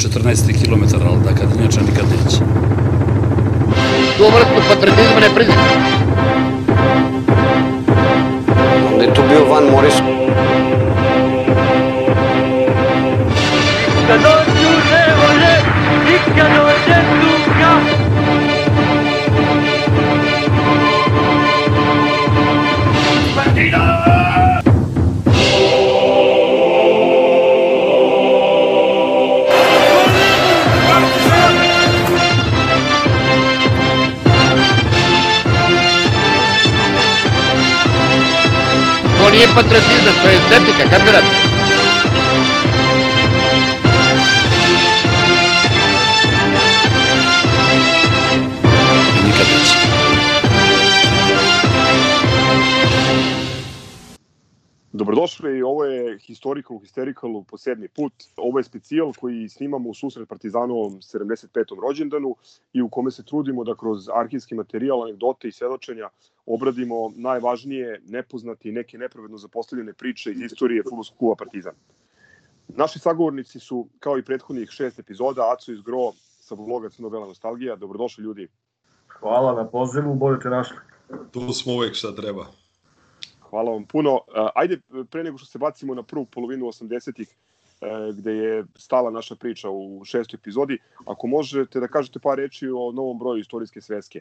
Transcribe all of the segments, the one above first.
14 км, ал каде иначе никад неќе. Добро сме патриотизм не признат. Ниту бил Ван Морис. To nije patriotizam, to je estetika, je Historical Hysterical po sedmi put. Ovo je specijal koji snimamo u susret Partizanovom 75. rođendanu i u kome se trudimo da kroz arhivski materijal, anegdote i svedočenja obradimo najvažnije, nepoznate i neke nepravedno zapostavljene priče iz istorije futbolskog kluba Partizan. Naši sagovornici su, kao i prethodnih šest epizoda, Aco iz Gro sa vloga Crno-Bela nostalgija. Dobrodošli ljudi. Hvala na pozivu, bolje te našli. Tu smo uvek šta treba. Hvala vam puno. Uh, Ajde, pre nego što se bacimo na prvu polovinu 80-ih, uh, gde je stala naša priča u šestoj epizodi, ako možete da kažete par reči o novom broju istorijske sveske.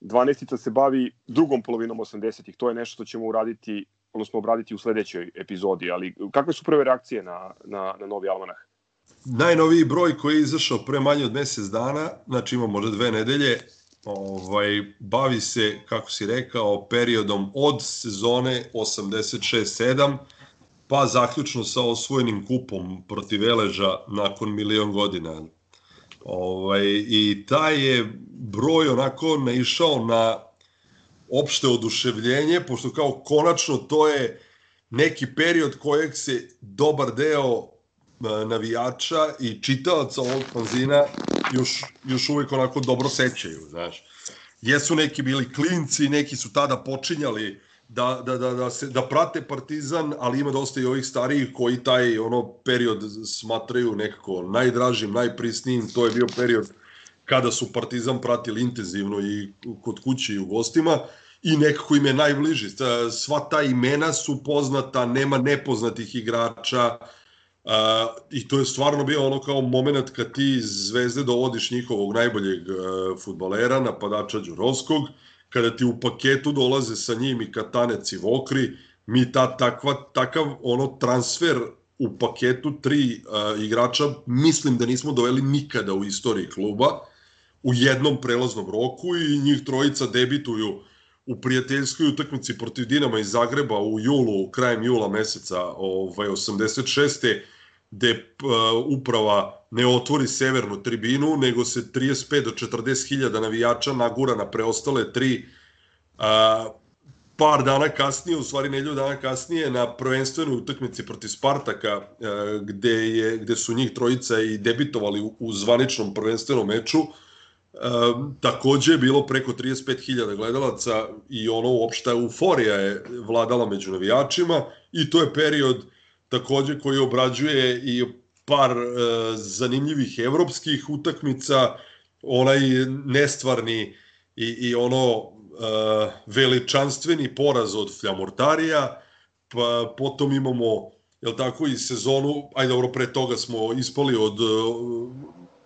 12. se bavi drugom polovinom 80-ih, to je nešto što ćemo uraditi, odnosno obraditi u sledećoj epizodi, ali kakve su prve reakcije na, na, na novi almanah? Najnoviji broj koji je izašao pre manje od mesec dana, znači ima možda dve nedelje, ovaj, bavi se, kako si rekao, periodom od sezone 86-7, pa zaključno sa osvojenim kupom protiv Veleža nakon milion godina. Ovaj, I taj je broj onako naišao na opšte oduševljenje, pošto kao konačno to je neki period kojeg se dobar deo navijača i čitalaca ovog fanzina još, još uvek onako dobro sećaju, znaš. Jesu neki bili klinci, neki su tada počinjali da, da, da, da, se, da prate Partizan, ali ima dosta i ovih starijih koji taj ono period smatraju nekako najdražim, najprisnijim. To je bio period kada su Partizan pratili intenzivno i kod kuće i u gostima i nekako im je najbliži. Sva ta imena su poznata, nema nepoznatih igrača, Uh, I to je stvarno bio ono kao moment kad ti iz Zvezde dovodiš njihovog najboljeg uh, futbalera, napadača Đurovskog, kada ti u paketu dolaze sa njim i Katanec i Vokri, mi ta, takva, takav ono transfer u paketu tri uh, igrača mislim da nismo doveli nikada u istoriji kluba u jednom prelaznom roku i njih trojica debituju u prijateljskoj utakmici protiv Dinama iz Zagreba u julu, krajem jula meseca ovaj, 86 gde uh, uprava ne otvori severnu tribinu, nego se 35 do 40 hiljada navijača nagura na preostale tri uh, par dana kasnije, u stvari nedelju dana kasnije, na prvenstvenoj utakmici protiv Spartaka, uh, gde, je, gde su njih trojica i debitovali u, u zvaničnom prvenstvenom meču, Um, takođe je bilo preko 35.000 gledalaca i ono uopšta euforija je vladala među navijačima i to je period takođe koji obrađuje i par e, zanimljivih evropskih utakmica, onaj nestvarni i, i ono e, veličanstveni poraz od Fljamortarija, pa potom imamo jel tako, i sezonu, ajde dobro, pre toga smo ispali od uh,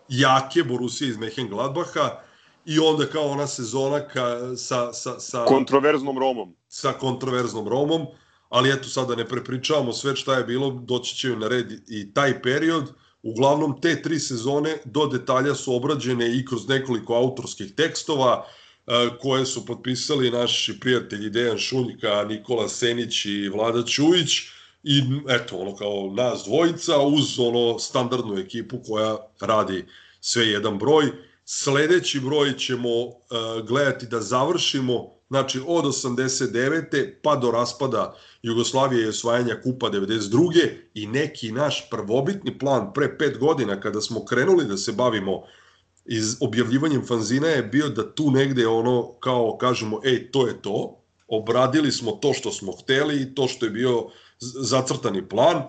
jake Borusije iz Mehengladbaha i onda kao ona sezona ka, sa, sa, sa... Kontroverznom Romom. Sa kontroverznom Romom, ali eto sada ne prepričavamo sve šta je bilo, doći će na red i taj period. Uglavnom te tri sezone do detalja su obrađene i kroz nekoliko autorskih tekstova e, koje su potpisali naši prijatelji Dejan Šuljka, Nikola Senić i Vlada Ćujić i eto ono kao nas dvojica uz ono standardnu ekipu koja radi sve jedan broj. Sledeći broj ćemo uh, gledati da završimo znači od 89. pa do raspada Jugoslavije i osvajanja Kupa 92. i neki naš prvobitni plan pre pet godina kada smo krenuli da se bavimo iz objavljivanjem fanzina je bio da tu negde ono kao kažemo ej to je to, obradili smo to što smo hteli i to što je bio zacrtani plan,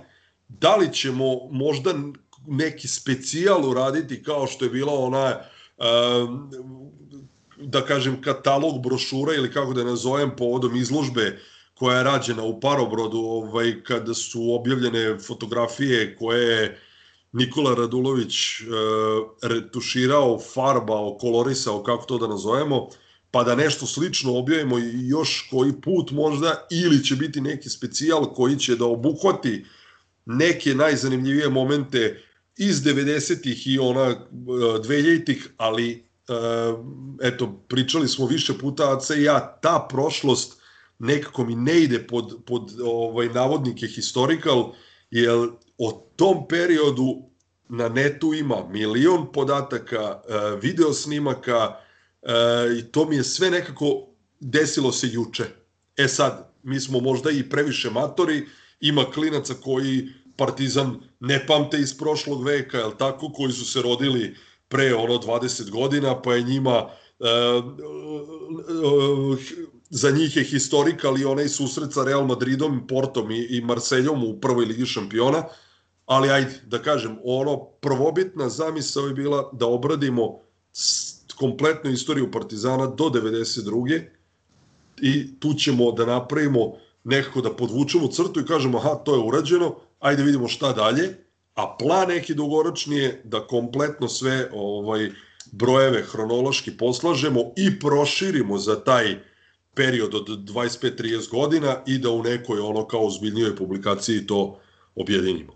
da li ćemo možda neki specijal uraditi kao što je bila ona um, da kažem katalog brošura ili kako da nazovem povodom izložbe koja je rađena u Parobrodu ovaj, kada su objavljene fotografije koje je Nikola Radulović e, retuširao, farbao, kolorisao, kako to da nazovemo, pa da nešto slično objavimo još koji put možda, ili će biti neki specijal koji će da obuhvati neke najzanimljivije momente iz 90-ih i ona 2000-ih, ali e, eto, pričali smo više puta, Aca i ja, ta prošlost nekako mi ne ide pod, pod ovaj, navodnike historical, jer o tom periodu na netu ima milion podataka, e, video snimaka e, i to mi je sve nekako desilo se juče. E sad, mi smo možda i previše matori, ima klinaca koji Partizan ne pamte iz prošlog veka, jel tako, koji su se rodili pre ono 20 godina, pa je njima e, za njih je historik, ali onaj susret sa Real Madridom, Portom i, i Marseljom u prvoj ligi šampiona, ali ajde, da kažem, ono prvobitna zamisao je bila da obradimo kompletnu istoriju Partizana do 92. i tu ćemo da napravimo nekako da podvučemo crtu i kažemo aha, to je urađeno, ajde vidimo šta dalje, a plan neki dugoročni je da kompletno sve ovaj brojeve hronološki poslažemo i proširimo za taj period od 25-30 godina i da u nekoj ono kao ozbiljnijoj publikaciji to objedinimo.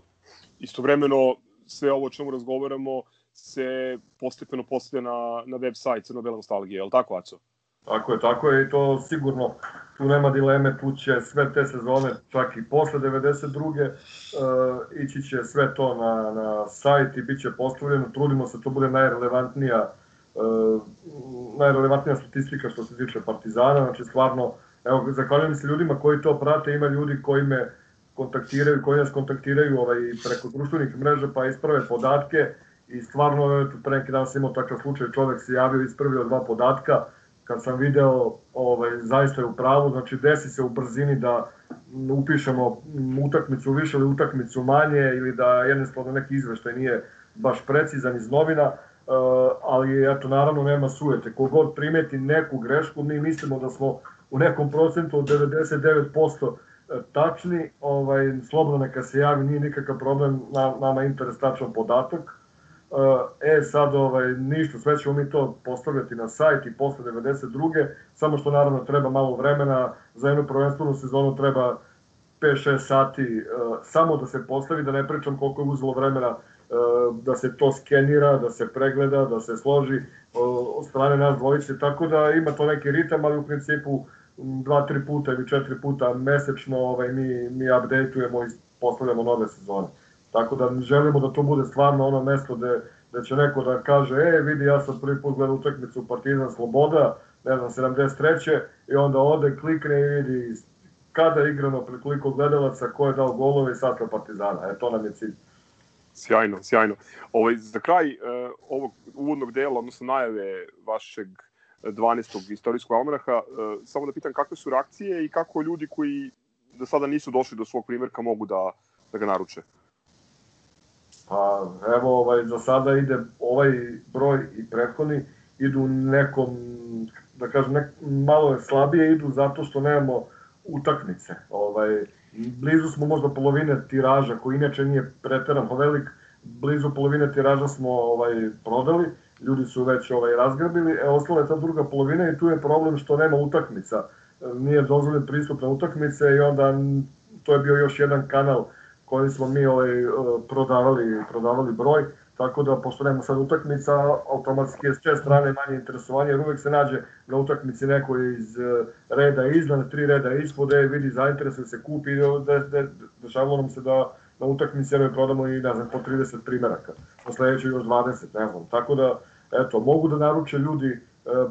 Istovremeno sve ovo o čemu razgovaramo se postepeno postavlja na, na web sajt Crno-Bela nostalgija, je li tako, Aco? Tako je, tako je i to sigurno, tu nema dileme, tu će sve te sezone, čak i posle 92. Uh, ići će sve to na, na sajt i bit će postavljeno, trudimo se, to bude najrelevantnija uh, najrelevantnija statistika što se tiče Partizana, znači stvarno, evo, zahvaljujem se ljudima koji to prate, ima ljudi koji me kontaktiraju, koji nas kontaktiraju ovaj, preko društvenih mreža pa isprave podatke. I stvarno, eto, pre neki dan sam imao takav slučaj, čovek se javio i ispravio dva podatka, kad sam video, ovaj, zaista je u pravu, znači desi se u brzini da upišemo utakmicu više ili utakmicu manje ili da jednostavno neki izveštaj nije baš precizan iz novina, uh, ali eto naravno nema sujete. Kogod primeti neku grešku, mi mislimo da smo u nekom procentu od 99% tačni, ovaj, slobodno neka se javi, nije nikakav problem, na, nama interes tačan podatak. E sad, ovaj, ništa, sve ćemo mi to postavljati na sajt i posle 92. Samo što naravno treba malo vremena, za jednu prvenstvenu sezonu treba 5-6 sati samo da se postavi, da ne pričam koliko je uzelo vremena da se to skenira, da se pregleda, da se složi od strane nas dvojice, tako da ima to neki ritam, ali u principu dva, tri puta ili četiri puta mesečno ovaj, mi, mi updateujemo i postavljamo nove sezone. Tako da želimo da to bude stvarno ono mesto gde, gde će neko da kaže, e, vidi, ja sam prvi put gledao utakmicu Partizan Sloboda, ne znam, 73. i onda ode, klikne i vidi kada je igrano, pred koliko gledalaca, ko je dao golove i sastav Partizana. E, to nam je cilj. Sjajno, sjajno. Ovaj, za kraj uh, ovog uvodnog dela, odnosno najave vašeg 12. istorijskog almanaha, uh, samo da pitam kakve su reakcije i kako ljudi koji do sada nisu došli do svog primjerka mogu da, da ga naruče? Pa evo, ovaj, za sada ide ovaj broj i prethodni idu nekom, da kažem, nek, malo je slabije idu zato što nemamo utakmice. Ovaj, blizu smo možda polovine tiraža, koji inače nije preterano velik, blizu polovine tiraža smo ovaj prodali, ljudi su već ovaj razgrabili, e ostala je ta druga polovina i tu je problem što nema utakmica. Nije dozvoljen pristup na utakmice i onda to je bio još jedan kanal koji smo mi ovaj, prodavali, prodavali broj, tako da pošto nema sad utakmica, automatski je s če strane manje interesovanje, jer uvek se nađe na utakmici neko iz eh, reda iznad, tri reda ispod, e, vidi, zainteresuje se, kupi, de, de, dešavalo nam se da na utakmici jer prodamo i, ne znam, po 30 primjeraka, na sledećoj još 20, ne znam, tako da, eto, mogu da naruče ljudi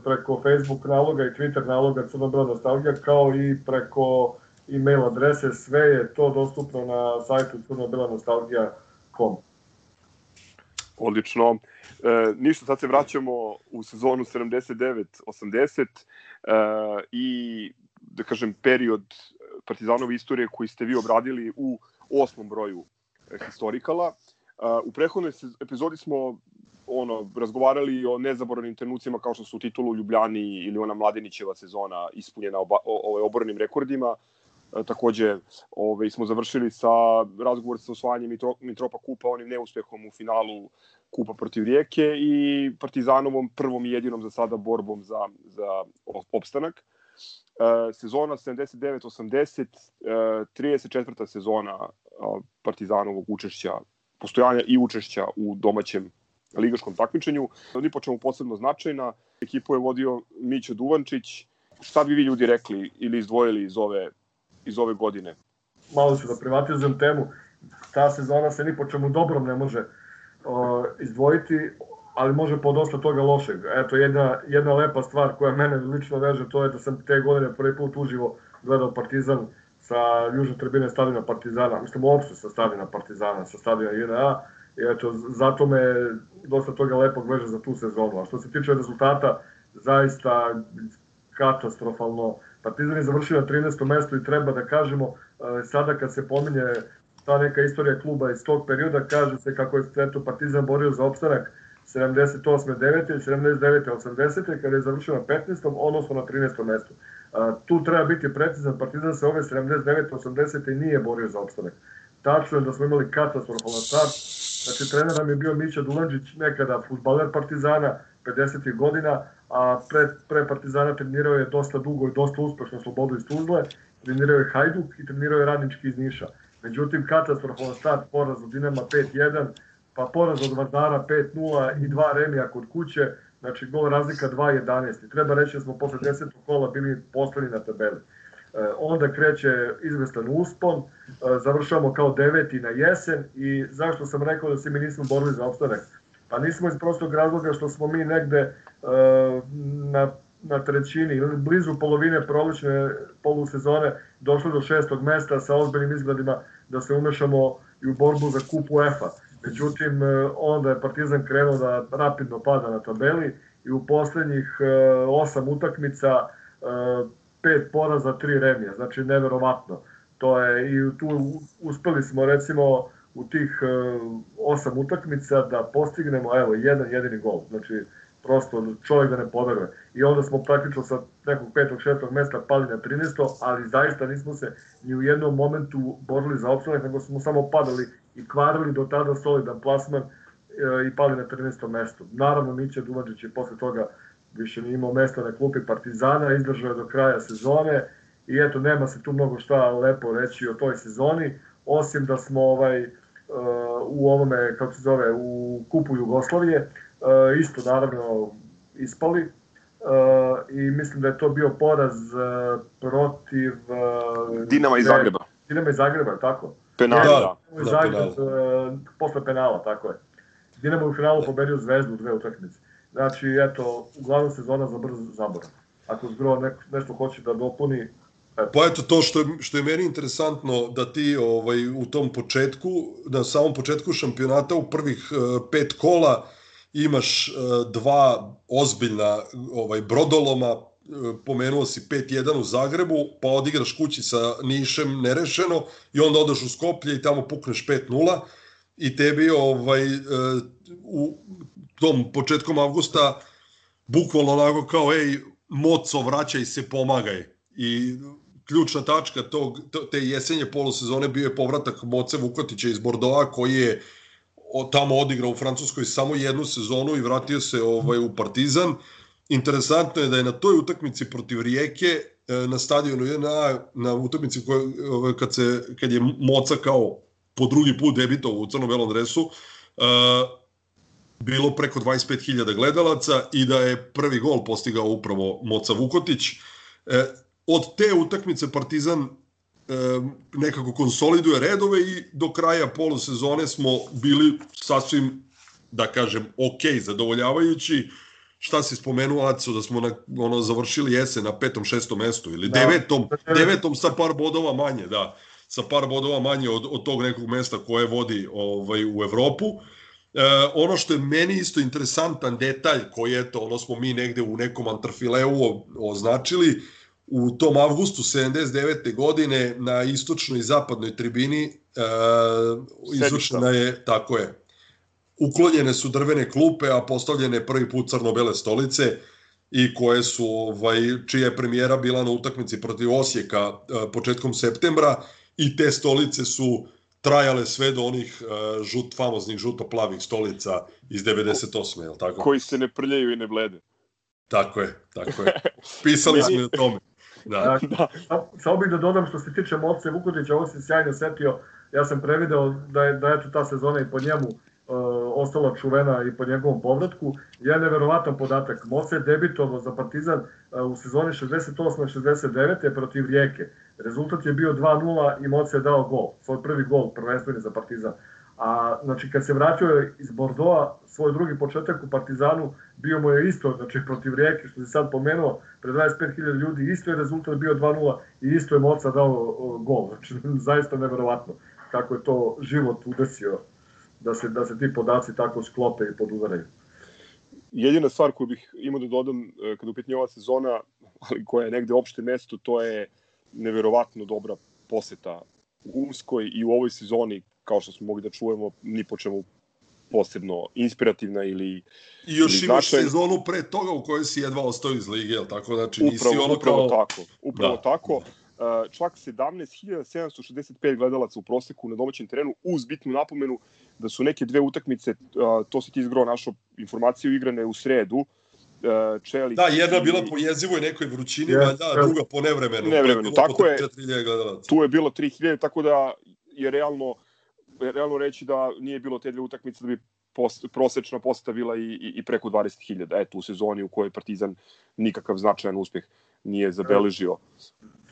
preko Facebook naloga i Twitter naloga Crna Bela Nostalgija, kao i preko e-mail adrese, sve je to dostupno na sajtu crnobelanostalgija.com. Odlično. E, ništa, sad se vraćamo u sezonu 79-80 e, i, da kažem, period Partizanove istorije koji ste vi obradili u osmom broju historikala. u prethodnoj se- epizodi smo ono razgovarali o nezaboravnim trenucima kao što su titulu u Ljubljani ili ona Mladenićeva sezona ispunjena oba, o, ovaj, obornim rekordima. E, takođe ovaj, smo završili sa razgovor sa osvajanjem Mitro, Mitropa Kupa, onim neuspehom u finalu Kupa protiv Rijeke i Partizanovom prvom i jedinom za sada borbom za, za opstanak. E, sezona 79-80, e, 34. sezona e, Partizanovog učešća, postojanja i učešća u domaćem ligaškom takmičenju. Ni po čemu posebno značajna. Ekipu je vodio Mićo Duvančić. Šta bi vi ljudi rekli ili izdvojili iz ove, iz ove godine? malo ću da privatizujem temu, ta sezona se ni po čemu dobrom ne može uh, izdvojiti, ali može po dosta toga lošeg. Eto, jedna, jedna lepa stvar koja mene lično veže, to je da sam te godine prvi put uživo gledao Partizan sa južne tribine stadiona Partizana, mislim uopšte sa stadiona Partizana, sa stadiona JNA, i eto, zato me dosta toga lepog veže za tu sezonu. A što se tiče rezultata, zaista katastrofalno. Partizan je završio na 13. mestu i treba da kažemo, e, sada kad se pominje ta neka istorija kluba iz tog perioda, kaže se kako je eto, Partizan borio za opstanak 78. 9. 79. 80. kada je završio na 15. odnosno na 13. mestu. A, tu treba biti precizan, Partizan se ove 79. 80. nije borio za opstanak. Tačno je da smo imali katastrofalan start, znači trener nam je bio Mića Dulanđić, nekada futbaler Partizana, 50. godina, a pre, pre Partizana trenirao je dosta dugo i dosta uspešno Slobodu iz Tuzle, trenirao je Hajduk i trenirao je Radnički iz Niša. Međutim, katastrofalan start, poraz od Dinama 5-1, pa poraz od Vardara 5-0 i dva remija kod kuće, znači gol razlika 2-11. I treba reći da smo posle 10. kola bili poslani na tabeli. E, onda kreće izvestan uspon, e, završavamo kao deveti na jesen i zašto sam rekao da se mi nismo borili za opstanak? Pa nismo iz prostog razloga što smo mi negde e, na, na trećini ili blizu polovine prolećne polusezone došli do šestog mesta sa ozbiljnim izgledima da se umešamo i u borbu za kup UEFA. Međutim, e, onda je Partizan krenuo da rapidno pada na tabeli i u poslednjih e, osam utakmica pet poraza, tri remija, znači neverovatno. To je i tu uspeli smo recimo u tih osam utakmica da postignemo evo jedan jedini gol. Znači prosto čovjek da ne poveruje. I onda smo praktično sa nekog petog, šestog mesta pali na 13. ali zaista nismo se ni u jednom momentu borili za opstanak, nego smo samo padali i kvarili do tada solidan plasman e, i pali na 13. mesto. Naravno, Mića Dumađić je posle toga više nije imao mesta na klupi Partizana, izdržao je do kraja sezone i eto, nema se tu mnogo šta lepo reći o toj sezoni, osim da smo ovaj, e, u ovome, kako se zove, u kupu Jugoslavije, e, isto naravno ispali, i mislim da je to bio poraz protiv Dinama iz Zagreba. Dinama iz Zagreba, tako? Penal, Da, da. Dinamo iz da, Zagreb uh, posle penala, tako je. Dinamo je u finalu pobedio Zvezdu u dve utakmice. Znači, eto, uglavnom sezona za brz zaborav. Ako Zgro ne, nešto hoće da dopuni, Pa eto to što je, što je meni interesantno da ti ovaj u tom početku, na samom početku šampionata u prvih uh, pet kola imaš uh, dva ozbiljna ovaj brodoloma, uh, pomenuo si 5-1 u Zagrebu, pa odigraš kući sa Nišem nerešeno i onda odeš u Skoplje i tamo pukneš 5-0 i tebi ovaj u tom početkom avgusta bukvalno onako kao ej moco vraćaj se pomagaj. I ključna tačka tog, te jesenje polosezone bio je povratak Moce Vukotića iz Bordova koji je tamo odigrao u Francuskoj samo jednu sezonu i vratio se ovaj u Partizan. Interesantno je da je na toj utakmici protiv Rijeke na stadionu na, na utakmici koja, kad, se, kad je Moca kao po drugi put debitao u crno-belom dresu, uh, bilo preko 25.000 gledalaca i da je prvi gol postigao upravo Moca Vukotić. E, od te utakmice Partizan e, nekako konsoliduje redove i do kraja polosezone smo bili sasvim, da kažem, ok, zadovoljavajući. Šta si spomenuo, Aco, da smo na, ono, završili jesen na petom, šestom mestu ili da. devetom, devetom sa par bodova manje, da sa par bodova manje od, od tog nekog mesta koje vodi ovaj, u Evropu. E, ono što je meni isto interesantan detalj koji je to, ono smo mi negde u nekom antrafileu označili, u tom avgustu 79. godine na istočnoj i zapadnoj tribini uh, izvršena je, tako je, uklonjene su drvene klupe, a postavljene prvi put crno-bele stolice i koje su, ovaj, čija je premijera bila na utakmici protiv Osijeka e, početkom septembra i te stolice su trajale sve do onih uh, žut, famoznih žuto-plavih stolica iz 98. Je li tako? Koji se ne prljaju i ne blede. Tako je, tako je. Pisali smo o tome. Da. da. Samo bih da dodam što se tiče Moce Vukotića, ovo se sjajno setio, ja sam prevideo da je, da je ta sezona i po njemu uh, ostala čuvena i po njegovom povratku. Je neverovatan podatak. Moce je debitovo za Partizan uh, u sezoni 68-69 protiv Rijeke. Rezultat je bio 2-0 i Moce je dao gol. Svoj prvi gol prvenstveni za Partizan. A znači kad se vratio iz Bordoa, svoj drugi početak u Partizanu bio mu je isto, znači protiv Rijeke, što se sad pomenuo, pred 25.000 ljudi, isto je rezultat bio 2-0 i isto je Moca dao gol. Znači, zaista neverovatno kako je to život udesio da se, da se ti podaci tako sklope i podudaraju. Jedina stvar koju bih imao da dodam e, kada upitnje ova sezona, ali koja je negde opšte mesto, to je neverovatno dobra poseta u Umskoj i u ovoj sezoni, kao što smo mogli da čujemo, ni po čemu posebno inspirativna ili I još imaš sezonu pre toga u kojoj si jedva ostao iz lige, jel tako? Znači, upravo, nisi ono upravo kao... tako. Upravo da. tako. Uh, čak 17.765 gledalaca u proseku na domaćem terenu uz bitnu napomenu da su neke dve utakmice, uh, to se ti izgro našo informaciju igrane u sredu, uh, Čelik... Da, jedna bila po jezivoj nekoj vrućini, yes, da, druga po nevremenu. Nevremenu, tako je. Tu je bilo 3000, tako da je realno realno reći da nije bilo te dve utakmice da bi post, prosečna poseta bila i, i, i preko 20.000, eto u sezoni u kojoj Partizan nikakav značajan uspeh nije zabeležio.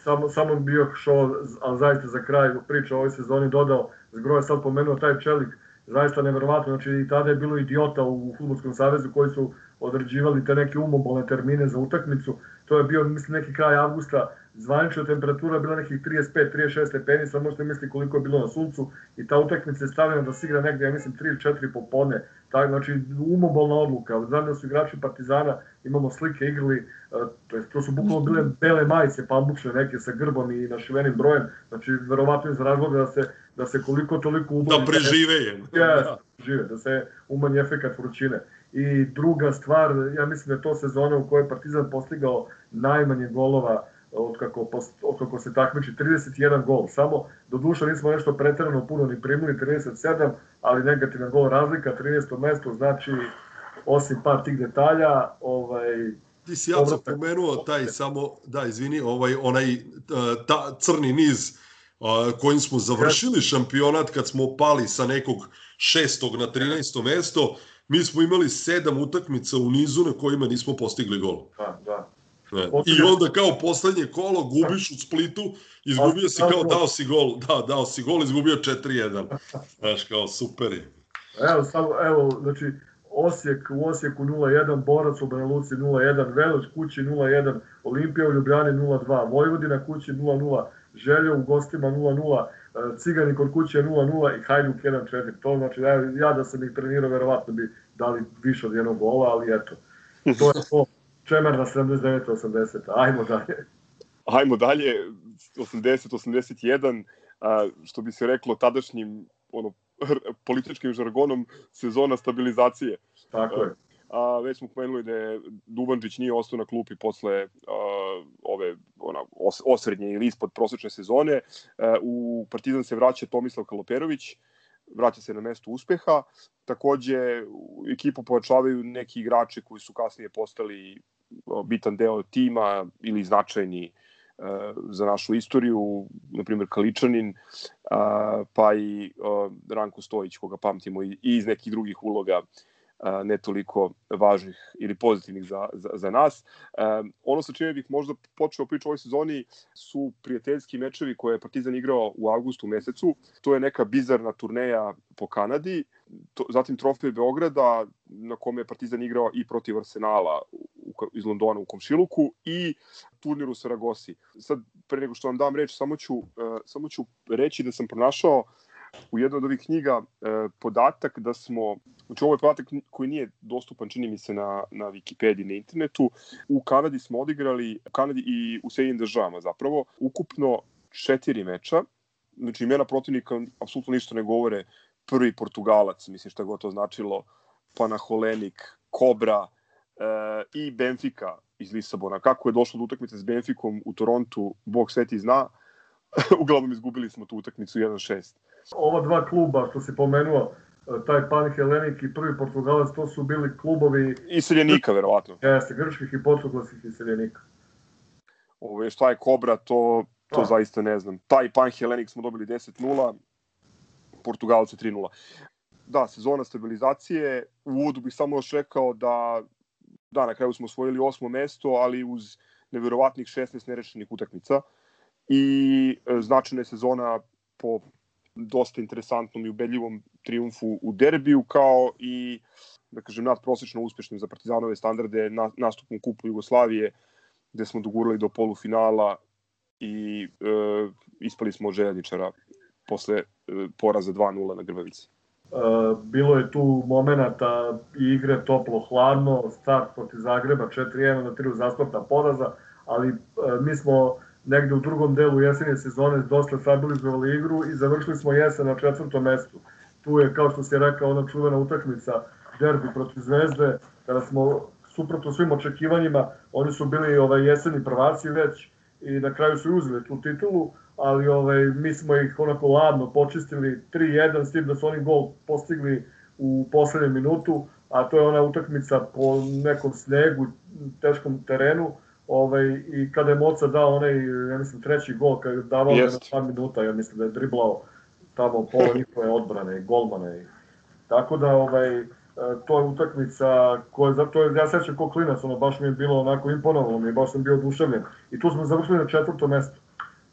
Samo, samo bio šo, ali zaista za kraj priča o ovoj sezoni dodao, zgroje sad pomenuo taj čelik, zaista neverovatno, znači i tada je bilo idiota u Futbolskom savezu koji su određivali te neke umobolne termine za utakmicu, to je bio mislim neki kraj avgusta, zvanična temperatura bila nekih 35-36 stepeni, samo možete misliti koliko je bilo na suncu i ta utakmica je stavljena da se igra negde, ja mislim, 3 ili 4 popodne, tako, znači umobolna odluka, znam da su igrači Partizana, imamo slike igrali, uh, to, to su bukvalno bile bele majice pamučne neke sa grbom i našivenim brojem, znači verovatno iz razloga da se, da se koliko toliko uboli. Da prežive je. Ja, da. žive, da se umanji efekat vrućine. I druga stvar, ja mislim da je to sezona u kojoj Partizan postigao najmanje golova od kako, od kako se takmiči 31 gol. Samo, do duša nismo nešto pretrano puno ni primili, 37, ali negativan gol razlika, 13. mesto, znači, osim par tih detalja, ovaj, Ti si ja pomenuo taj samo, da, izvini, ovaj, onaj ta, crni niz kojim smo završili šampionat kad smo pali sa nekog šestog na 13. mesto, mi smo imali sedam utakmica u nizu na kojima nismo postigli gol. Da, da. Ne. I onda kao poslednje kolo gubiš u Splitu, izgubio si kao dao si gol, da, dao si gol, izgubio 4-1. Znaš, kao super je. Evo, samo, evo, znači, Osijek u Osijeku 0-1, Borac u Banja Luci 0-1, Veleš kući 0-1, Olimpija u Ljubljani 0-2, Vojvodina kući 0-0, Željo u gostima 0-0, e, Cigani kod kuće 0-0 i Hajduk 1-4. To znači, ja, ja da sam ih trenirao, verovatno bi dali više od jednog gola, ali eto, to je to. Čemer na 79-80, ajmo dalje. Ajmo dalje, 80-81, što bi se reklo tadašnjim ono, političkim žargonom sezona stabilizacije. Tako je. A, već smo pomenuli da je Dubančić nije ostao na klupi posle a, ove ona, os, osrednje ili ispod prosečne sezone. A, u Partizan se vraća Tomislav Kaloperović, vraća se na mesto uspeha. Takođe, ekipu pojačavaju neki igrači koji su kasnije postali bitan deo tima ili značajni za našu istoriju, na primjer Kaličanin, pa i Ranko Stojić, koga pamtimo i iz nekih drugih uloga ne toliko važnih ili pozitivnih za, za, za nas. ono sa čime bih možda počeo priču ovoj sezoni su prijateljski mečevi koje je Partizan igrao u avgustu mesecu. To je neka bizarna turneja po Kanadi, to, zatim trofej Beograda na kome je Partizan igrao i protiv Arsenala iz Londona u Komšiluku i turnir u Saragosi. Sad, pre nego što vam dam reč, samo ću, uh, samo ću reći da sam pronašao u jednoj od ovih knjiga uh, podatak da smo, znači ovo je podatak koji nije dostupan, čini mi se, na, na Wikipediji, na internetu. U Kanadi smo odigrali, u Kanadi i u Sejnim državama zapravo, ukupno četiri meča, znači imena protivnika apsolutno ništa ne govore prvi Portugalac, mislim šta god to značilo, Panaholenik, Kobra e, i Benfica iz Lisabona. Kako je došlo do utakmice s Benficom u Torontu, Bog sveti zna. Uglavnom izgubili smo tu utakmicu 1-6. Ova dva kluba što si pomenuo, taj Pan Helenik i prvi Portugalac, to su bili klubovi Iseljenika, verovatno. jeste, grčkih i portugalskih iseljenika. Ove, šta je Kobra, to, to Da. zaista ne znam. Taj Pan Helenik smo dobili 10-0, Portugalce 3-0. Da, sezona stabilizacije. U uvodu bih samo još rekao da, da, na kraju smo osvojili osmo mesto, ali uz neverovatnih 16 nerešenih utakmica. I e, značajna je sezona po dosta interesantnom i ubedljivom triumfu u derbiju, kao i da kažem, nadprosečno uspešnim za Partizanove standarde na, nastupom kupu Jugoslavije, gde smo dogurali do polufinala i e, ispali smo od željezničara posle e, poraza 2-0 na Grbavici. E, bilo je tu momenata i igre toplo-hladno, start protiv Zagreba 4-1 na tri uzastopna poraza, ali e, mi smo negde u drugom delu jesenje sezone dosta stabilizovali igru i završili smo jesen na četvrtom mestu. Tu je, kao što si rekao, ona čuvena utakmica derbi protiv Zvezde, kada smo suprotno svim očekivanjima, oni su bili ovaj jeseni prvaci već i na kraju su uzeli tu titulu, ali ovaj, mi smo ih onako ladno počistili 3-1 s tim da su oni gol postigli u poslednjem minutu, a to je ona utakmica po nekom snegu, teškom terenu, ovaj, i kada je Moca dao onaj, ja mislim, treći gol, kada je davao ga na Jest. 2 minuta, ja mislim da je driblao tamo pola njihove odbrane, golmane. Tako da, ovaj, e, to je utakmica koja, zato je, ja sećam ko klinac, ono, baš mi je bilo onako imponovalo mi, je, baš sam bio oduševljen. I tu smo završili na četvrtom mestu.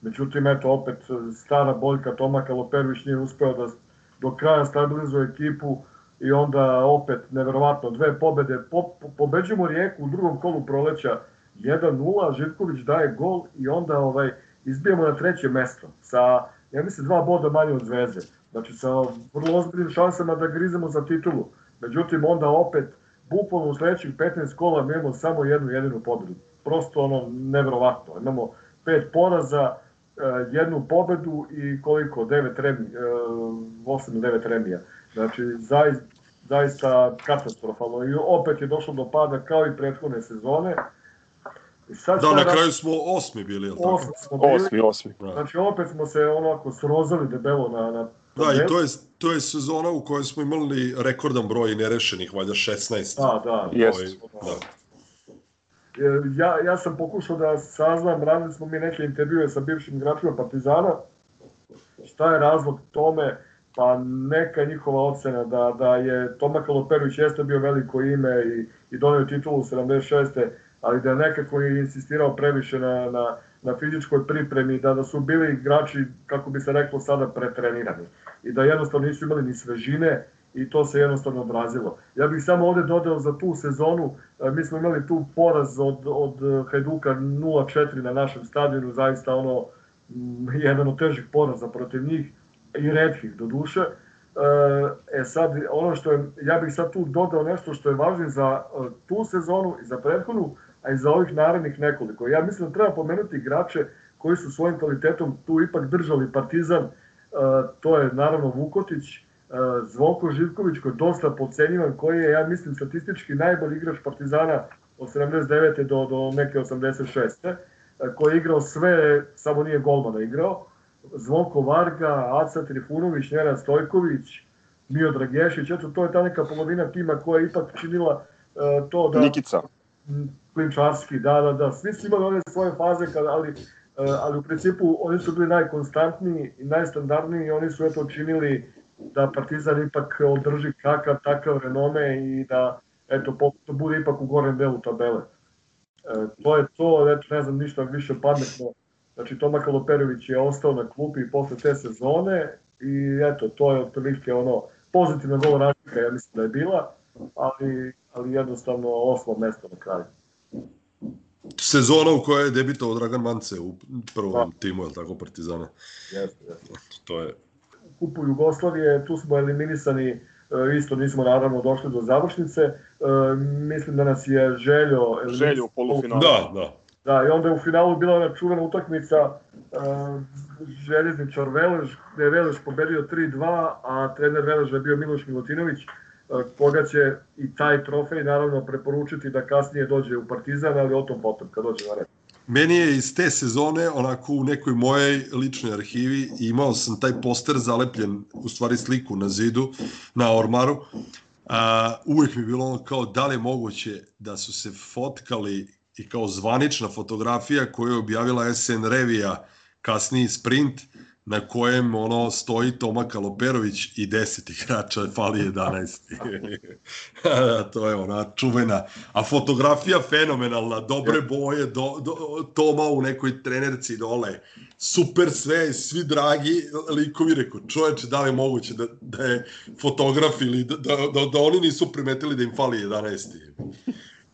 Međutim, eto, opet stara boljka Toma Kaloperović nije uspeo da do kraja stabilizuje ekipu i onda opet, neverovatno, dve pobede. Po, po, pobeđujemo Rijeku u drugom kolu proleća 1-0, Živković daje gol i onda ovaj izbijemo na treće mesto sa, ja mislim, dva boda manje od Zvezde. Znači, sa vrlo ozbiljnim šansama da grizemo za titulu. Međutim, onda opet, bukvalno u sledećih 15 kola imamo samo jednu jedinu pobedu. Prosto ono, neverovatno. Imamo pet poraza, e, jednu pobedu i koliko, devet remi, e, 8 ili 9 remija. Znači, zaista, zaista katastrofalno. I opet je došlo do pada kao i prethodne sezone. I sad Da, na kraju smo osmi bili, je li tako? Osmi smo bili. Osmi, osmi. Da. Znači, opet smo se onako srozali debelo na, na Da, i to je, to je sezona u kojoj smo imali rekordan broj nerešenih, valjda 16. Da, da. Jest. da. E, Ja, ja sam pokušao da saznam, radili smo mi neke intervjue sa bivšim igračima Partizana, šta je razlog tome, pa neka njihova ocena da, da je Toma Kaloperović jeste bio veliko ime i, i donio titulu 76. ali da je nekako je insistirao previše na, na, na fizičkoj pripremi, da, da su bili igrači, kako bi se reklo sada, pretrenirani i da jednostavno nisu imali ni svežine i to se jednostavno odrazilo. Ja bih samo ovde dodao za tu sezonu, e, mi smo imali tu poraz od, od Hajduka 0-4 na našem stadionu, zaista ono, jedan od težih poraza protiv njih i redkih do duše. E sad, ono što je, ja bih sad tu dodao nešto što je važno za e, tu sezonu i za prethodnu, a i za ovih narednih nekoliko. Ja mislim da treba pomenuti igrače koji su svojim kvalitetom tu ipak držali Partizan, e, to je naravno Vukotić, e, Zvonko Živković koji je dosta pocenjivan, koji je, ja mislim, statistički najbolji igrač Partizana od 79. do, do neke 86. e, koji je igrao sve, samo nije golmana igrao. Zvonko Varga, Aca Trifunović, Nenad Stojković, Mio Dragešić, eto to je ta neka polovina tima koja je ipak činila e, to da... Nikica. Klinčarski, da, da, da, svi su imali one svoje faze, kada, ali, e, ali u principu oni su bili najkonstantniji i najstandardniji i oni su eto činili da Partizan ipak održi kakav takav renome i da eto to bude ipak u gornjem delu tabele. E, to je to, eto ne znam ništa više pametno. Znači Toma Kaloperović je ostao na klupi posle te sezone i eto to je otprilike ono pozitivna gol razlika ja mislim da je bila, ali, ali jednostavno osmo mesto na kraju. Sezona u kojoj je debitovao Dragan Mance u prvom timu, je li tako, Partizana. Jeste, jeste. To je kupu Jugoslavije, tu smo eliminisani, e, isto nismo naravno došli do završnice. E, Mislim da nas je Željo... Željo u polufinalu. Da, da. Da, i onda je u finalu bila ona čuvena utakmica uh, Željezničar Velež, gde je Velež pobedio 3-2, a trener Veleža je bio Miloš Milutinović, uh, koga će i taj trofej naravno preporučiti da kasnije dođe u Partizan, ali o tom potom, kad dođe na red. Meni je iz te sezone, onako u nekoj mojoj ličnoj arhivi, imao sam taj poster zalepljen, u stvari sliku na zidu, na ormaru. A, uvijek mi je bilo ono kao da li je moguće da su se fotkali i kao zvanična fotografija koju je objavila SN Revija, kasniji sprint, na kojem ono stoji Toma Kaloperović i 10 igrača, fali 11. to je ona čuvena. A fotografija fenomenalna, dobre boje, do, do, Toma u nekoj trenerci dole. Super sve, svi dragi likovi, rekao, čoveče, da li je moguće da, da je fotograf ili da, da, da, da oni nisu primetili da im fali 11.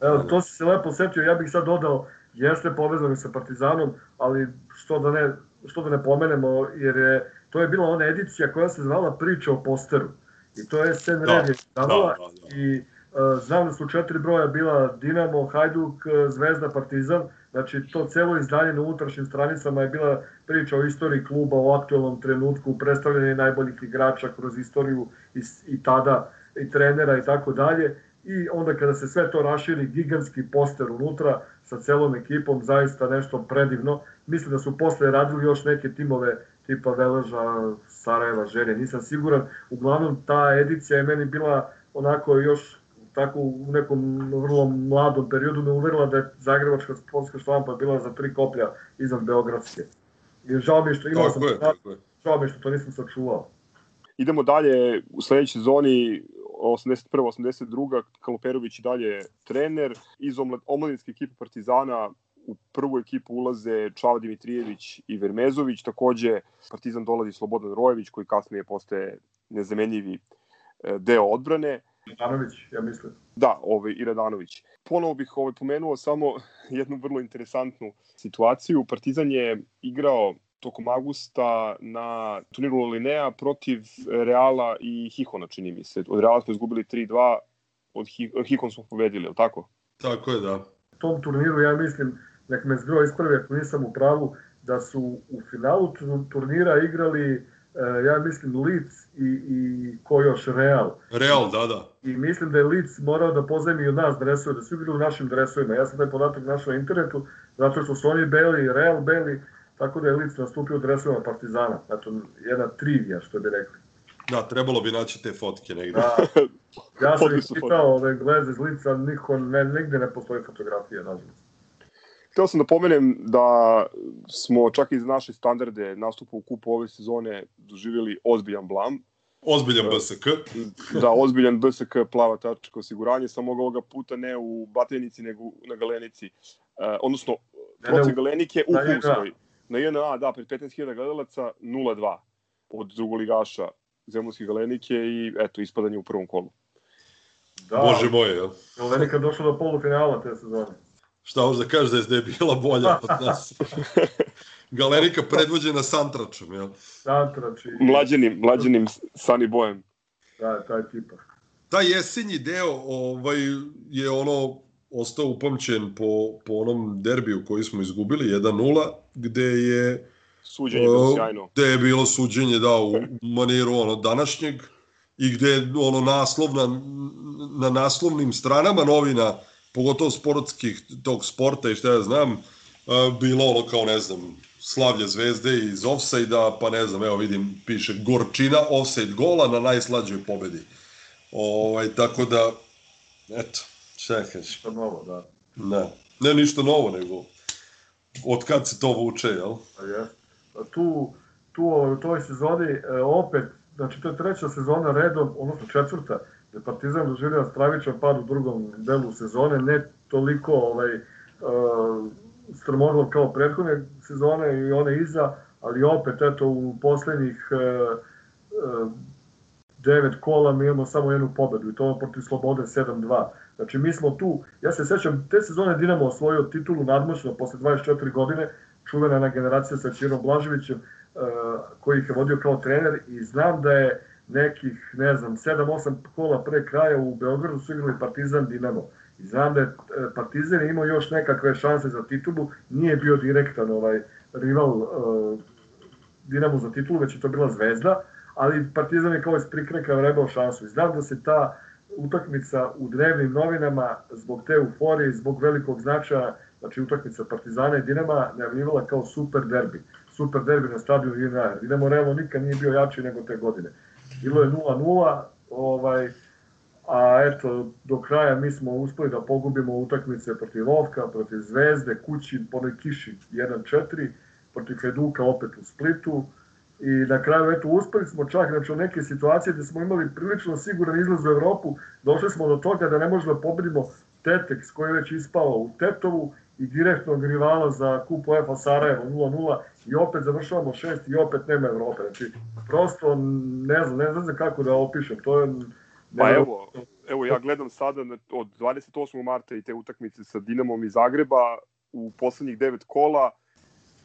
Evo, to si se lepo setio, ja bih sad dodao, jeste povezani sa Partizanom, ali što da ne, što da ne pomenemo, jer je, to je bila ona edicija koja se zvala priča o posteru. I to je Sen Da, Rev je da, da, da. i uh, znam da su četiri broja bila Dinamo, Hajduk, e, Zvezda, Partizan, znači to celo izdanje na unutrašnjim stranicama je bila priča o istoriji kluba, o aktualnom trenutku, predstavljanje najboljih igrača kroz istoriju i, i tada i trenera i tako dalje i onda kada se sve to raširi, gigantski poster unutra sa celom ekipom, zaista nešto predivno. Mislim da su posle radili još neke timove tipa Veleža, Sarajeva, Želje, nisam siguran. Uglavnom, ta edicija je meni bila onako još tako u nekom vrlo mladom periodu me uverila da je Zagrebačka sportska štampa bila za tri koplja iznad Beogradske. I žao mi što imao Tako sam je, tako žao mi što to nisam sačuvao. Idemo dalje, u sledećoj zoni 81-82. Kaloperović i dalje trener. Iz omlad- omladinske ekipe Partizana u prvu ekipu ulaze Čava Dimitrijević i Vermezović. Takođe, Partizan dolazi Slobodan Rojević, koji kasnije postaje nezamenjivi e, deo odbrane. Ivanović, ja mislim. Da, ovaj, i Radanović. Ponovo bih ovaj, pomenuo samo jednu vrlo interesantnu situaciju. Partizan je igrao tokom avgusta na turniru Linea protiv Reala i Hihona, čini mi se. Od Reala smo izgubili 3-2, od Hi- Hikon smo pobedili, je li tako? Tako je, da. tom turniru, ja mislim, nek me zgro ispravi ako nisam u pravu, da su u finalu tu- turnira igrali, e, ja mislim, Leeds i, i ko još, Real. Real, da, da. I mislim da je Leeds morao da pozajmi od nas dresove, da su igrali u našim dresovima. Ja sam taj podatak našao na internetu, zato što su oni beli, Real beli, tako da je Leeds nastupio u dresovima Partizana. Eto, jedna trivija, što bi rekli. Da, trebalo bi naći te fotke negde. Da, ja sam ih pitao ove gleze iz Leedsa, niko, ne, nigde ne postoji fotografija, nažalost. Hteo sam da pomenem da smo čak i za naše standarde nastupa u kupu ove sezone doživjeli ozbiljan blam. Ozbiljan BSK. Da, ozbiljan BSK plava tačka osiguranje, samo ovoga puta ne u Batajnici, nego na Galenici. E, odnosno, Ne, protiv u- Galenike u. Humskoj. Na JNA, da, pred 15.000 gledalaca 0-2 od drugoligaša Zemunske Galenike i eto, ispadanje u prvom kolu. Da, Bože moj, jel? Veliko došlo do polufinala te sezone. Šta hoš da kažeš da je bila bolja od nas? Galenika predvođena Santračom, jel? Santrač i... Mlađenim, mlađenim Sunny Bojem. Da, taj tipa. Taj jesenji deo ovaj, je ono ostao upamćen po, po onom derbiju koji smo izgubili, 1-0, gde je Suđenje je bilo sjajno. gde je bilo suđenje da u maniru ono današnjeg i gde je ono naslov na, na naslovnim stranama novina pogotovo sportskih tog sporta i šta ja znam a, bilo ono kao ne znam slavlje zvezde iz offside-a pa ne znam evo vidim piše gorčina offside gola na najslađoj pobedi ovaj, tako da eto šta ja kažem Što novo, da. ne, ne ništa novo nego od kad se to vuče jel Pa je. A tu, tu u toj sezoni e, opet, znači to je treća sezona redom, odnosno četvrta, gde Partizan doživljava stravičan pad u drugom delu sezone, ne toliko ovaj, uh, strmoglav kao prethodne sezone i one iza, ali opet eto u poslednjih uh, uh, devet kola mi imamo samo jednu pobedu i to protiv Slobode 7-2. Znači mi smo tu, ja se sećam, te sezone Dinamo osvojio titulu nadmoćno posle 24 godine, čuvena na generacija sa Čirom Blaževićem, uh, koji ih je vodio kao trener i znam da je nekih, ne znam, 7-8 kola pre kraja u Beogradu su igrali Partizan Dinamo. I znam da je e, Partizan imao još nekakve šanse za titulu, nije bio direktan ovaj rival uh, Dinamo za titulu, već je to bila Zvezda, ali Partizan je kao iz prikreka vrebao šansu. I znam da se ta utakmica u drevnim novinama zbog te euforije, zbog velikog značaja, znači utakmica Partizana i Dinama najavljivala kao super derbi. Super derbi na stadionu Dinamo. Dinamo realno nikad nije bio jači nego te godine. Bilo je 0-0, ovaj, a eto, do kraja mi smo uspeli da pogubimo utakmice protiv Lovka, protiv Zvezde, Kući, po onoj kiši 1-4, protiv Hajduka opet u Splitu, i na kraju eto uspeli smo čak znači u neke situacije gde smo imali prilično siguran izlaz u Evropu, došli smo do toga da ne možemo da pobedimo Tetex koji je već ispao u Tetovu i direktnog rivala za kup UEFA Sarajevo 0-0 i opet završavamo šest i opet nema Evrope. Znači, prosto ne znam, ne znam kako da opišem, to je... Pa evo, evo ja gledam sada od 28. marta i te utakmice sa Dinamom iz Zagreba u poslednjih devet kola,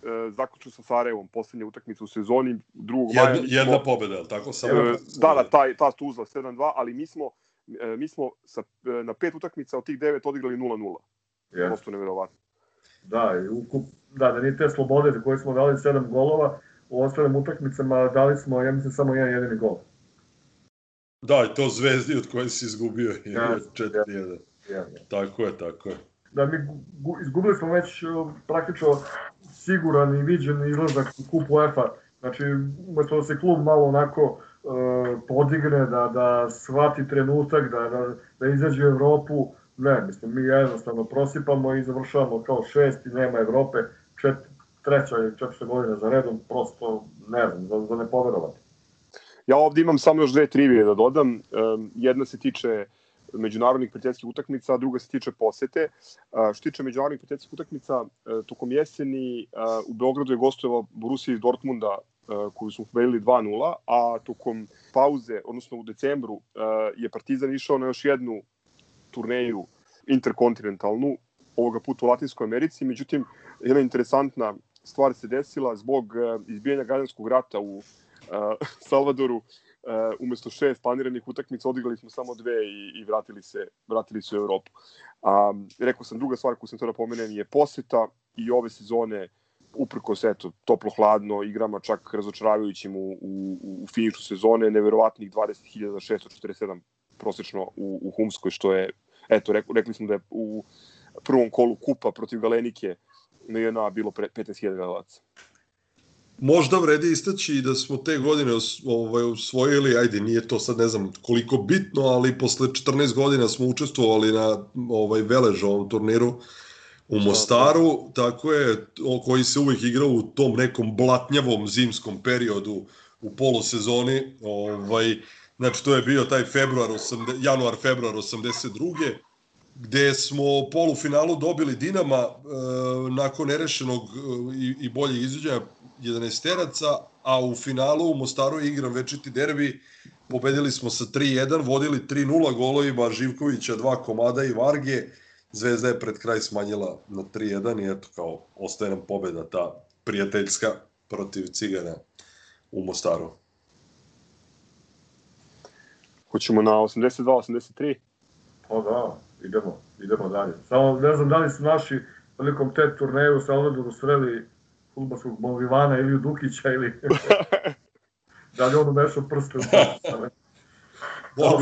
e, zaključio sa Sarajevom, poslednja utakmica u sezoni, drugog Jedna, maja. smo- jedna pobeda, je tako? Samo E, da, da, taj, ta Tuzla 7-2, ali mi smo, e, mi smo sa, e, na pet utakmica od tih devet odigrali 0-0. Jeste. Prosto neverovatno. Da, i ukup, da, da ni te slobode za koje smo dali sedam golova, u ostalim utakmicama dali smo, ja mislim, samo jedan jedini gol. Da, i to zvezdi od koje si izgubio je Ja, 4-1. Ja, Tako je, tako je. da mi gu, izgubili smo već uh, praktično siguran i viđen izlazak u kupu UEFA. Znači, umesto da se klub malo onako uh, podigne, da, da shvati trenutak, da, da, da izađe u Evropu, ne, mislim, mi jednostavno prosipamo i završavamo kao šest i nema Evrope, čet, treća i četvrta godina za redom, prosto, ne znam, za, za ne poverovati. Ja ovde imam samo još dve trivije da dodam. Jedna se tiče međunarodnih prijateljskih utakmica, a druga se tiče posete. Uh, što tiče međunarodnih prijateljskih utakmica, uh, tokom jeseni uh, u Beogradu je gostovao Borussia iz Dortmunda koju smo pobedili 2-0, a tokom pauze, odnosno u decembru, je Partizan išao na još jednu turneju interkontinentalnu, ovoga puta u Latinskoj Americi, međutim, jedna interesantna stvar se desila zbog uh, izbijanja građanskog rata u uh, Salvadoru, uh, umesto šest planiranih utakmica odigrali smo samo dve i, i vratili se vratili se u Evropu. Um, rekao sam, druga stvar koju sam to da pomenem je poseta i ove sezone uprkos eto, toplo-hladno igrama čak razočaravajućim u, u, u finišu sezone, neverovatnih 20.647 prosečno u, u Humskoj, što je, eto, rekli, rekli smo da je u prvom kolu kupa protiv Galenike na jedna bilo pre- 15.000 gledalaca. Možda vredi istaći da smo te godine ovaj, osvojili, ajde, nije to sad ne znam koliko bitno, ali posle 14 godina smo učestvovali na ovaj veležovom turniru u Mostaru, tako je, o, koji se uvek igrao u tom nekom blatnjavom zimskom periodu u polosezoni. Ovaj, znači, to je bio taj februar, 80, januar, februar 82 gde smo polufinalu dobili Dinama e, nakon nerešenog e, i, i boljeg izvođenja 11 teraca, a u finalu u Mostaru je igran večiti derbi, pobedili smo sa 3-1, vodili 3-0 golovima Živkovića, dva komada i Varge, Zvezda je pred kraj smanjila na 3-1 i eto kao ostaje nam pobeda ta prijateljska protiv Cigana u Mostaru. Hoćemo na 82-83? Pa da, idemo, idemo dalje. Samo ne znam da li su naši prilikom te turneje u Salvadoru sreli futbolskog Molivana ili Dukića ili da li on umešao prste u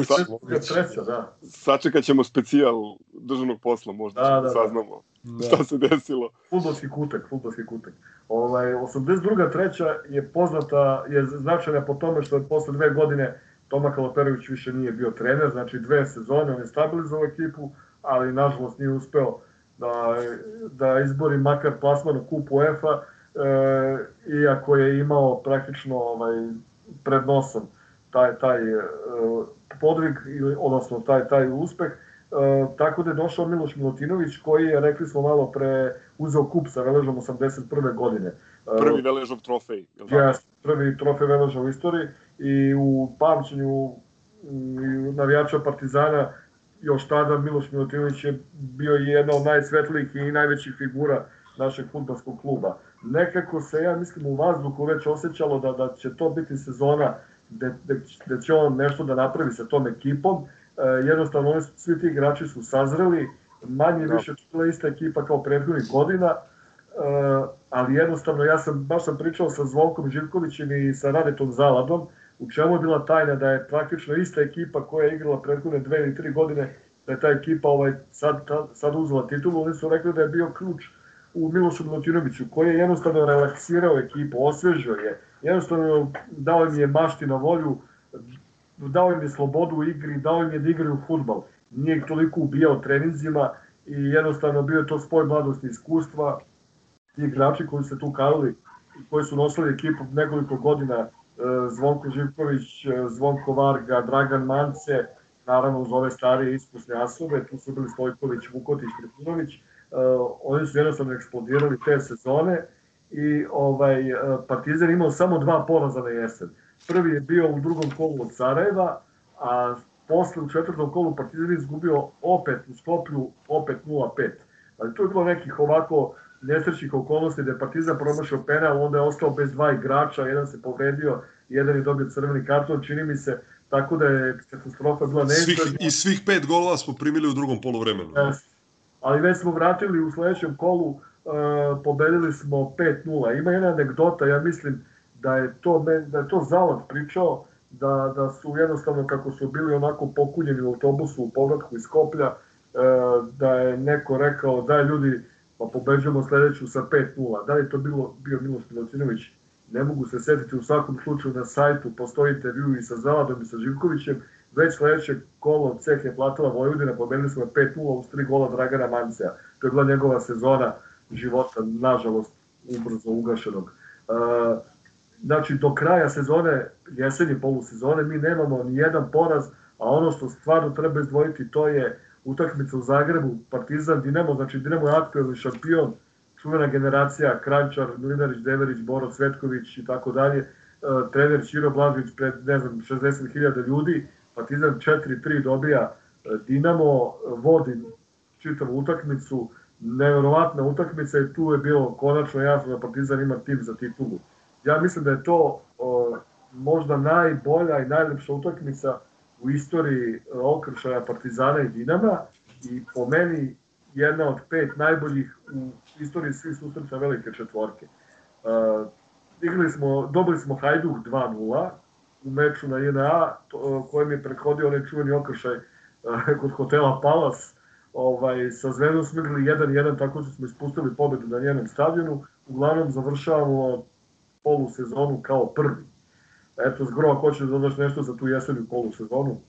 sad- moguće. Treća, da. Sačekat ćemo specijal državnog posla, možda Da, ćemo da, da, da. saznamo Da. šta se desilo. Futbolski kutek, futbolski kutek. Ovaj, 82. treća je poznata, je značajna po tome što je posle dve godine Toma Kalaperović više nije bio trener, znači dve sezone, on je stabilizovao ekipu, ali nažalost nije uspeo da, da izbori makar plasman u kupu UEFA, e, iako je imao praktično ovaj, pred nosom taj, taj e, podvig, odnosno taj, taj uspeh, E, tako da je došao Miloš Milutinović koji je, rekli smo malo pre, uzeo kup sa Veležom 81. godine. Prvi Veležov trofej. Jes, prvi trofej Veleža u istoriji i u pamćenju mm, navijača Partizana još tada Miloš Milutinović je bio jedna od najsvetlijih i najvećih figura našeg futbolskog kluba. Nekako se, ja mislim, u vazduhu već osjećalo da, da će to biti sezona gde, gde, gde će on nešto da napravi sa tom ekipom. E, jednostavno, oni, svi ti igrači su sazreli manje Da. više bila ista ekipa kao prethodnih godina, ali jednostavno ja sam, baš sam pričao sa Zvonkom Živkovićem i sa Radetom Zaladom, u čemu je bila tajna da je praktično ista ekipa koja je igrala prethodne dve ili tri godine, da je ta ekipa ovaj, sad, ta, sad uzela titulu, oni su rekli da je bio ključ u Milošu Milutinoviću, koji je jednostavno relaksirao ekipu, osvežio je, jednostavno dao im je mašti na volju, dao im je slobodu u igri, dao im je da igraju futbal. Nije ih toliko ubijao treninzima i jednostavno bio je to spoj mladosti iskustva, igrači koji su tu kalili koji su nosili ekipu nekoliko godina, e, Zvonko Živković, e, Zvonko Varga, Dragan Mance, naravno uz ove starije iskusne asove, tu su bili Stojković, Vukotić, Trifunović, e, oni su jednostavno eksplodirali te sezone i ovaj Partizan imao samo dva poraza na jesen. Prvi je bio u drugom kolu od Sarajeva, a posle u četvrtom kolu Partizan izgubio opet u Skoplju, opet 0-5. Ali to je bilo nekih ovako nesrećnih okolnosti da je Partizan promašao penal, onda je ostao bez dva igrača, jedan se povredio, jedan je dobio crveni karton, čini mi se, tako da je katastrofa bila Svih, neizgledna. I svih pet golova smo primili u drugom polovremenu. Yes. Ali već smo vratili u sledećem kolu, uh, pobedili smo 5-0. Ima jedna anegdota, ja mislim da je to, da je to Zavod pričao, da, da su jednostavno kako su bili onako pokunjeni u autobusu u povratku iz Skoplja, uh, da je neko rekao da ljudi pa pobeđujemo sledeću sa 5-0. Da li to bilo, bio Miloš Milocinović? Ne mogu se setiti, u svakom slučaju na sajtu postoji intervju i sa Zaladom i sa Živkovićem, već sledeće kolo ceh je platila Vojvodina, pobedili smo 5-0 uz tri gola Dragana Mancea. To je bila njegova sezona života, nažalost, ubrzo ugašenog. Uh, znači, do kraja sezone, jesenje polusezone, mi nemamo ni jedan poraz, a ono što stvarno treba izdvojiti to je utakmica u Zagrebu, Partizan, Dinamo, znači Dinamo je aktuelni šampion, čuvena generacija, Krančar, Mlinarić, Deverić, Boro Cvetković i tako dalje, e, trener Ćiro Blažević pred, ne znam, 60.000 ljudi, Partizan 4-3 dobija, e, Dinamo vodi čitavu utakmicu, neverovatna utakmica i tu je bilo konačno jasno da Partizan ima tim za titulu. Ja mislim da je to o, možda najbolja i najlepša utakmica u istoriji okršaja Partizana i Dinama i po meni jedna od pet najboljih u istoriji svih susreta velike četvorke. Uh, igrali smo, dobili smo Hajduk 2-0 u meču na INA, to, kojem je prethodio onaj čuveni okršaj uh, kod hotela Palas. Ovaj, sa Zvezdom smo igrali 1-1, tako što smo ispustili pobedu na njenom stadionu. Uglavnom završavamo polusezonu kao prvi. Eto, zgro, ako hoćeš da dodaš nešto za tu jesenju polusezonu.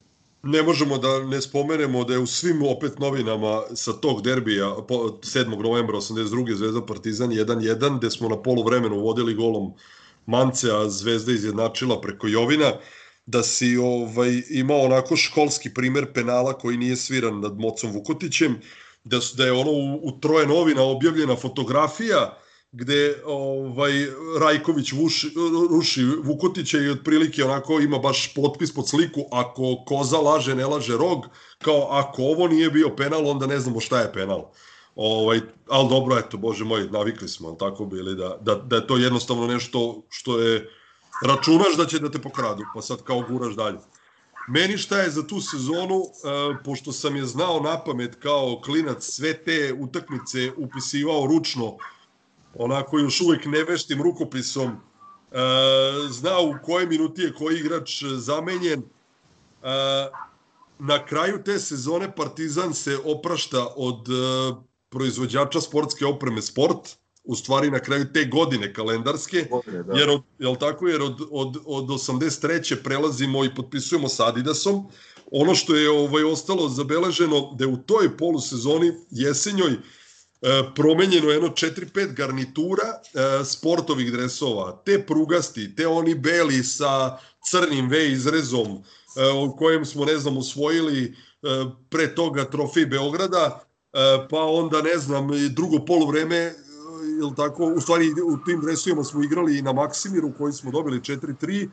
Ne možemo da ne spomenemo da je u svim opet novinama sa tog derbija po, 7. novembra 82. Zvezda Partizan 1-1, gde smo na polu vremenu vodili golom Mance, a Zvezda izjednačila preko Jovina, da si ovaj, imao onako školski primer penala koji nije sviran nad Mocom Vukotićem, da, su, da je ono u, u troje novina objavljena fotografija gde ovaj Rajković vuši, ruši Vukotića i otprilike onako ima baš potpis pod sliku ako koza laže ne laže rog kao ako ovo nije bio penal onda ne znamo šta je penal. Ovaj, ali dobro, eto, bože moj, navikli smo, ali tako bili, da, da, da je to jednostavno nešto što je, računaš da će da te pokradu, pa sad kao guraš dalje. Meni šta je za tu sezonu, uh, pošto sam je znao na pamet kao klinac, sve te utakmice upisivao ručno, onako još uvek neveštim rukopisom, e, znao u kojoj minuti je koji igrač zamenjen. E, na kraju te sezone Partizan se oprašta od e, proizvođača sportske opreme Sport, u stvari na kraju te godine kalendarske, Godine, da. jer od, jel tako, jer od, od, od 83. prelazimo i potpisujemo sa Adidasom. Ono što je ovaj ostalo zabeleženo da je u toj polusezoni jesenjoj promenjeno jedno 4-5 garnitura e, sportovih dresova, te prugasti, te oni beli sa crnim V izrezom, e, o kojem smo, ne znam, usvojili e, pre toga trofej Beograda, e, pa onda, ne znam, drugo polovreme, e, jel tako, u stvari u tim dresovima smo igrali i na Maksimiru koji smo dobili 4-3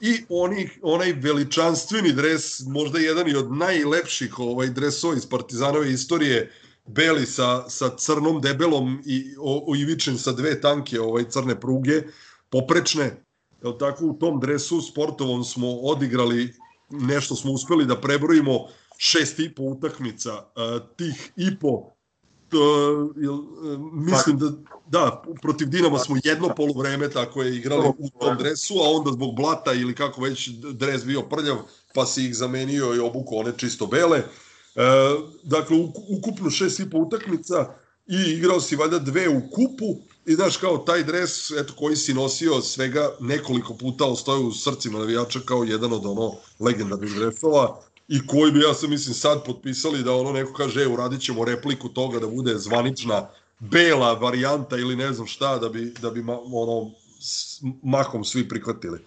i onih, onaj veličanstveni dres, možda jedan i od najlepših ovaj dresova iz Partizanove istorije, beli sa, sa crnom debelom i o, o ivičen sa dve tanke ovaj crne pruge, poprečne. Jel tako, u tom dresu sportovom smo odigrali, nešto smo uspeli da prebrojimo, šest i po utakmica, uh, tih i po to, jel, e, mislim da da, protiv Dinama smo jedno polovreme tako je igrali u tom dresu, a onda zbog blata ili kako već dres bio prljav, pa si ih zamenio i obuko one čisto bele. E, dakle, ukupno šest i po utakmica i igrao si valjda dve u kupu i znaš kao taj dres eto, koji si nosio svega nekoliko puta ostaje u srcima navijača kao jedan od ono legendarnih dresova i koji bi, ja sam mislim, sad potpisali da ono neko kaže, e, uradit ćemo repliku toga da bude zvanična bela varijanta ili ne znam šta, da bi, da bi ono, mahom svi prihvatili.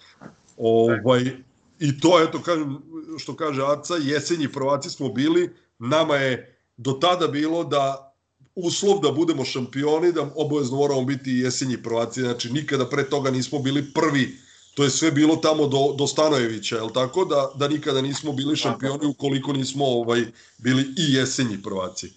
Ovaj, I to, eto, kažem, što kaže Aca, jesenji prvaci smo bili, nama je do tada bilo da uslov da budemo šampioni, da obavezno moramo biti jesenji prvaci, znači nikada pre toga nismo bili prvi to je sve bilo tamo do, do Stanojevića, je tako? Da, da nikada nismo bili šampioni ukoliko nismo ovaj, bili i jesenji prvaci.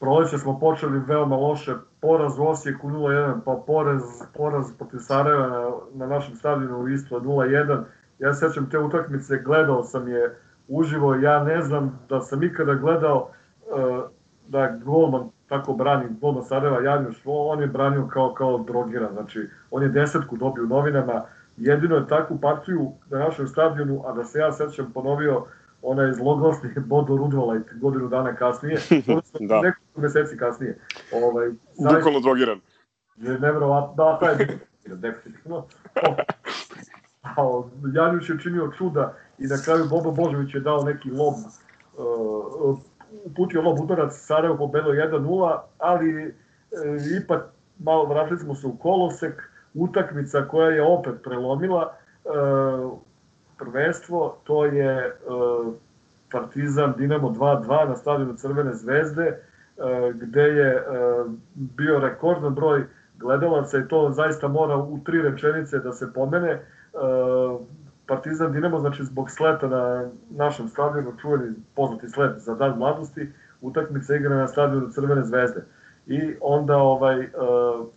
Proleće smo počeli veoma loše, poraz u Osijeku 0-1, pa poraz, poraz protiv Sarajeva na, na našem stadionu u Istvu 0-1. Ja sećam te utakmice, gledao sam je uživo, ja ne znam da sam ikada gledao uh, da golman tako brani golman Sarajeva Janjuš, on je branio kao, kao drogiran, znači on je desetku dobio u novinama, jedino je takvu partiju na našem stadionu, a da se ja sećam ponovio onaj zloglasni Bodo Rudvalajt godinu dana kasnije, da. nekoliko meseci kasnije. Ovaj, Bukvalno drogiran. Je nevjerovatno, da, taj je definitivno. Janjuš je činio čuda i na kraju Bobo Božović je dao neki lob, uh, uputio lob udarac, Sarajevo pobedilo 1-0, ali uh, ipak malo vratili smo se u kolosek, utakmica koja je opet prelomila e, prvenstvo, to je e, Partizan Dinamo 2-2 na stadionu Crvene zvezde, e, gde je bio rekordan broj gledalaca i to zaista mora u tri rečenice da se pomene. Partizan Dinamo, znači zbog sleta na našem stadionu, čuveni poznati slet za dan mladosti, utakmica igra na stadionu Crvene zvezde i onda ovaj, uh,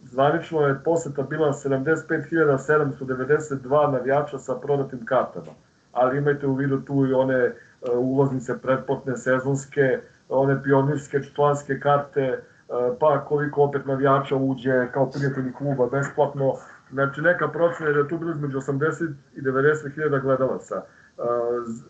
zvanično je poseta bila 75.792 navijača sa prodatim kartama. Ali imajte u vidu tu i one uh, ulaznice pretplatne, sezonske, one pionirske članske karte, pa koliko opet navijača uđe kao prijatelji kluba besplatno. Znači neka procena je da tu bilo između 80 i 90 hiljada gledalaca. Uh,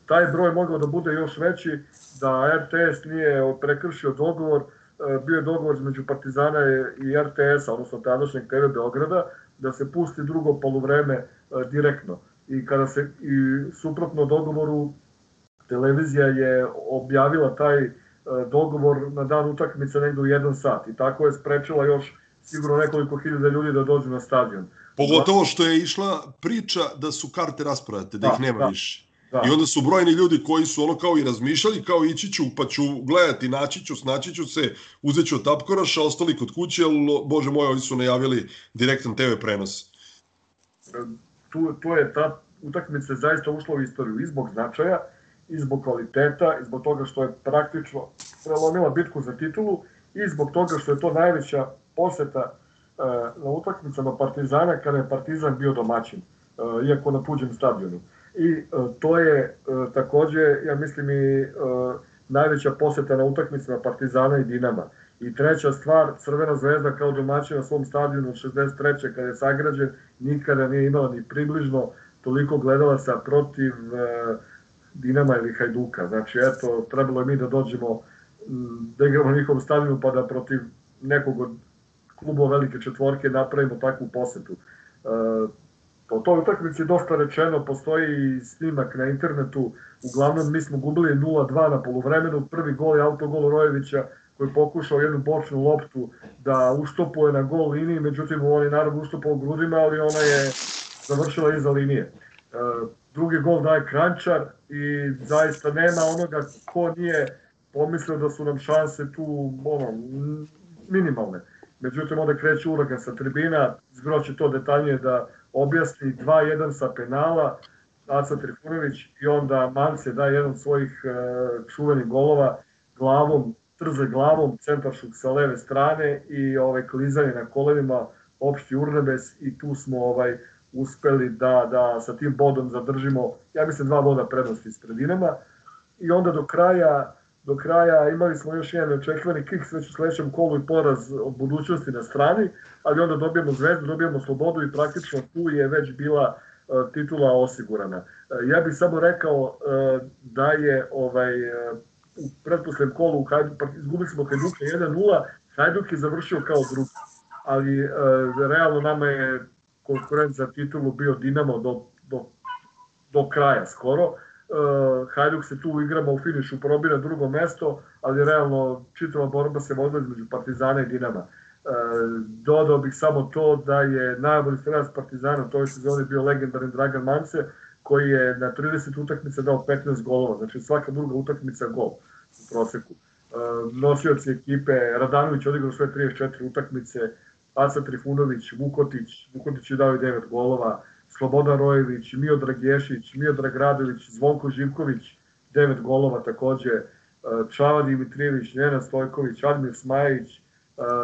taj broj mogao da bude još veći da RTS nije prekršio dogovor E, bio je dogovor između Partizana i RTS-a, odnosno tadašnjeg TV Beograda, da se pusti drugo poluvreme e, direktno. I kada se i suprotno dogovoru televizija je objavila taj e, dogovor na dan utakmice negde u jedan sat i tako je sprečila još sigurno nekoliko hiljada ljudi da dođu na stadion. Pogotovo što je išla priča da su karte rasprodate, da, da ih nema da. više. Da. I onda su brojni ljudi koji su ono kao i razmišljali, kao ići ću, pa ću gledati, naći ću, snaći ću se, uzet ću tapkoraša, ostali kod kuće, ali, bože moj, oni su najavili direktan TV prenos. Tu, tu je ta utakmica zaista ušla u istoriju i zbog značaja, i zbog kvaliteta, i zbog toga što je praktično prelomila bitku za titulu, i zbog toga što je to najveća poseta e, na utakmicama Partizana kada je Partizan bio domaćin, e, iako na tuđem stadionu i e, to je e, takođe, ja mislim, i e, najveća poseta na utakmicama Partizana i Dinama. I treća stvar, Crvena zvezda kao domaćina na svom stadionu od 63. kada je sagrađen, nikada nije imala ni približno toliko gledalaca protiv Dinama ili Hajduka. Znači, eto, trebalo je mi da dođemo da igramo na njihovom stadionu pa da protiv nekog od klubova velike četvorke napravimo takvu posetu. O toj utakmici dosta rečeno, postoji snimak na internetu, uglavnom mi smo gubili 0-2 na polovremenu, prvi gol je autogol Rojevića koji je pokušao jednu bočnu loptu da uštopuje na gol liniji, međutim on je naravno uštopao grudima, ali ona je završila iza linije. E, drugi gol daje Krančar i zaista nema onoga ko nije pomislio da su nam šanse tu ono, minimalne. Međutim, onda kreće uragan sa tribina, zgroće to detaljnije da objasni 2-1 sa penala, Aca Trifunović i onda Mance da jedan od svojih e, čuvenih golova glavom, trze glavom, centaršuk sa leve strane i ovaj klizanje na kolenima, opšti urnebes i tu smo ovaj uspeli da, da sa tim bodom zadržimo, ja mislim, dva boda prednosti s predinama. i onda do kraja do kraja imali smo još jedan očekivani kiks već u sledećem kolu i poraz od budućnosti na strani, ali onda dobijamo zvezdu, dobijamo slobodu i praktično tu je već bila uh, titula osigurana. Uh, ja bih samo rekao uh, da je ovaj u pretposlednjem kolu Hajduk, izgubili smo Hajduka 1-0, Hajduk je završio kao drugi, ali realno nama je konkurent za titulu bio Dinamo do, do, do kraja skoro, uh, Hajduk se tu igramo u finišu, probira drugo mesto, ali realno čitava borba se vodila između Partizana i Dinama. Uh, dodao bih samo to da je najbolji stranac Partizana u toj sezoni bio legendarni Dragan Mance, koji je na 30 utakmica dao 15 golova, znači svaka druga utakmica gol u proseku. Uh, nosioci ekipe, Radanović odigrao sve 34 utakmice, Aca Trifunović, Vukotić, Vukotić je dao i 9 golova, Slobodan Rojević, Miodrag Ješić, Miodrag Radović, Zvonko Živković, devet golova takođe, e, Čava Dimitrijević, Njena Stojković, Admir Smajić, e,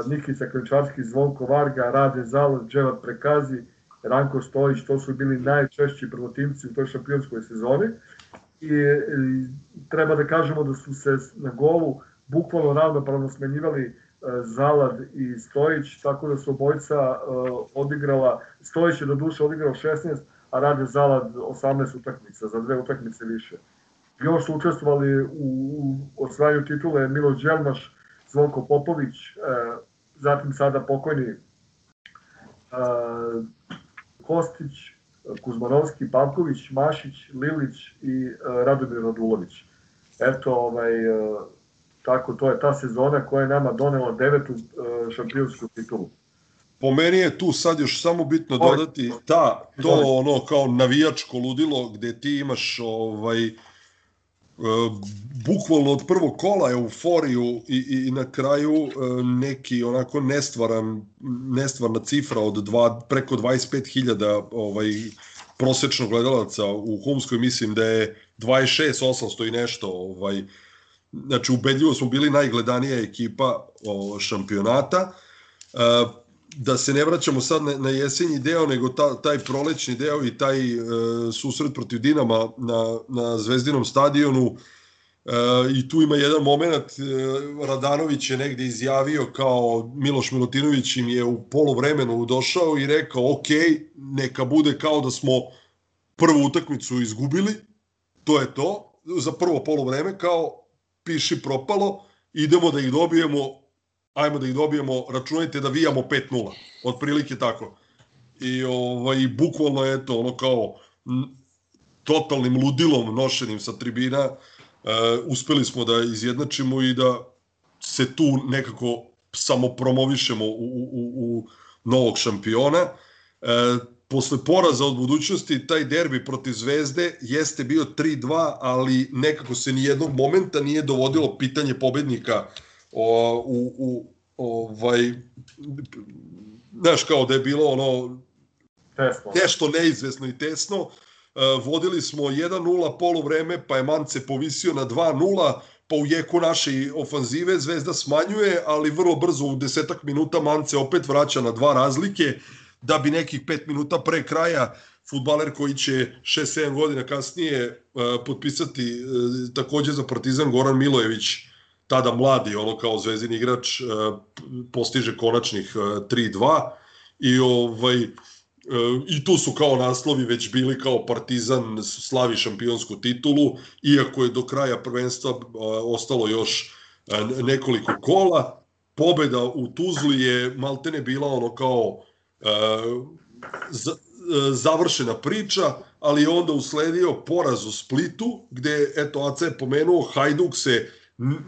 Nikica Klenčarski, Zvonko Varga, Rade Zalaz, Dževat Prekazi, Ranko Stojić, to su bili najčešći prvotimci u toj šampionskoj sezoni. I, i treba da kažemo da su se na golu bukvalno ravnopravno smenjivali Zalad i Stojić, tako da su obojica uh, odigrala, Stojić je do duše odigrao 16, a Rade Zalad 18 utakmica, za dve utakmice više. Još su učestvovali u, u osvajanju titule Milo Đelmaš, Zvonko Popović, uh, zatim sada pokojni uh, Kostić, Kuzmanovski, Pavković, Mašić, Lilić i Radomir Radulović. Eto, ovaj, Tako, to je ta sezona koja je nama donela devetu uh, šampionsku titulu. Po meni je tu sad još samo bitno dodati ta, to ono kao navijačko ludilo gde ti imaš ovaj, uh, bukvalno od prvog kola euforiju i, i na kraju uh, neki onako nestvaran, nestvarna cifra od dva, preko 25.000 ovaj, prosečno gledalaca u Humskoj mislim da je 26.800 i nešto ovaj, znači ubedljivo smo bili najgledanija ekipa o, šampionata. E, da se ne vraćamo sad na, na jesenji deo, nego ta, taj prolećni deo i taj e, susret protiv Dinama na, na Zvezdinom stadionu, E, I tu ima jedan moment, e, Radanović je negde izjavio kao Miloš Milutinović im je u polovremenu došao i rekao ok, neka bude kao da smo prvu utakmicu izgubili, to je to, za prvo polovreme, kao piši propalo, idemo da ih dobijemo, ajmo da ih dobijemo, računajte da vijamo 5-0, otprilike tako. I ovaj, bukvalno je to ono kao totalnim ludilom nošenim sa tribina, e, uspeli smo da izjednačimo i da se tu nekako samo promovišemo u, u, u, u novog šampiona. E, posle poraza od budućnosti taj derbi protiv Zvezde jeste bio 3-2, ali nekako se ni jednog momenta nije dovodilo pitanje pobednika o, u, u ovaj znaš kao da je bilo ono tesno, nešto neizvesno i tesno. Uh, vodili smo 1-0 polu vreme, pa je Mance povisio na 2-0, pa u jeku naše ofanzive Zvezda smanjuje, ali vrlo brzo u desetak minuta Mance opet vraća na dva razlike da bi nekih 5 minuta pre kraja futbaler koji će 6-7 godina kasnije uh, potpisati uh, takođe za Partizan Goran Milojević, tada mladi, ono kao zvezdin igrač, uh, postiže konačnih uh, 3-2 i ovaj i tu su kao naslovi već bili kao Partizan slavi šampionsku titulu, iako je do kraja prvenstva ostalo još nekoliko kola. Pobeda u Tuzli je maltene bila ono kao završena priča, ali je onda usledio poraz u Splitu, gde, eto, AC je pomenuo, Hajduk se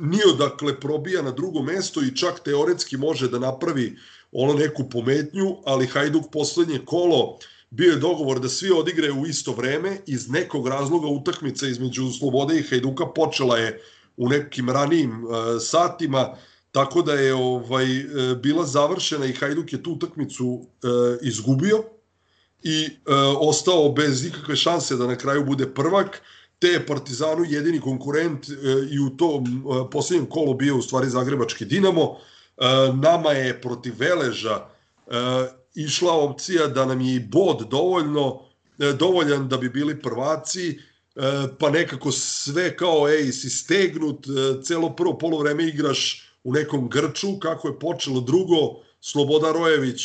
nije odakle probija na drugo mesto i čak teoretski može da napravi ono neku pometnju, ali Hajduk poslednje kolo bio je dogovor da svi odigre u isto vreme, iz nekog razloga utakmica između Slobode i Hajduka počela je u nekim ranijim uh, satima, Tako da je ovaj e, bila završena i Hajduk je tu utakmicu e, izgubio i e, ostao bez ikakve šanse da na kraju bude prvak, te je Partizanu jedini konkurent e, i u tom e, posljednjem kolu bio u stvari Zagrebački Dinamo. E, nama je protiv Veleža e, išla opcija da nam je i bod dovoljno e, dovoljan da bi bili prvaci pa nekako sve kao, ej, si stegnut, e, celo prvo polovreme igraš u nekom grču, kako je počelo drugo, Sloboda Rojević,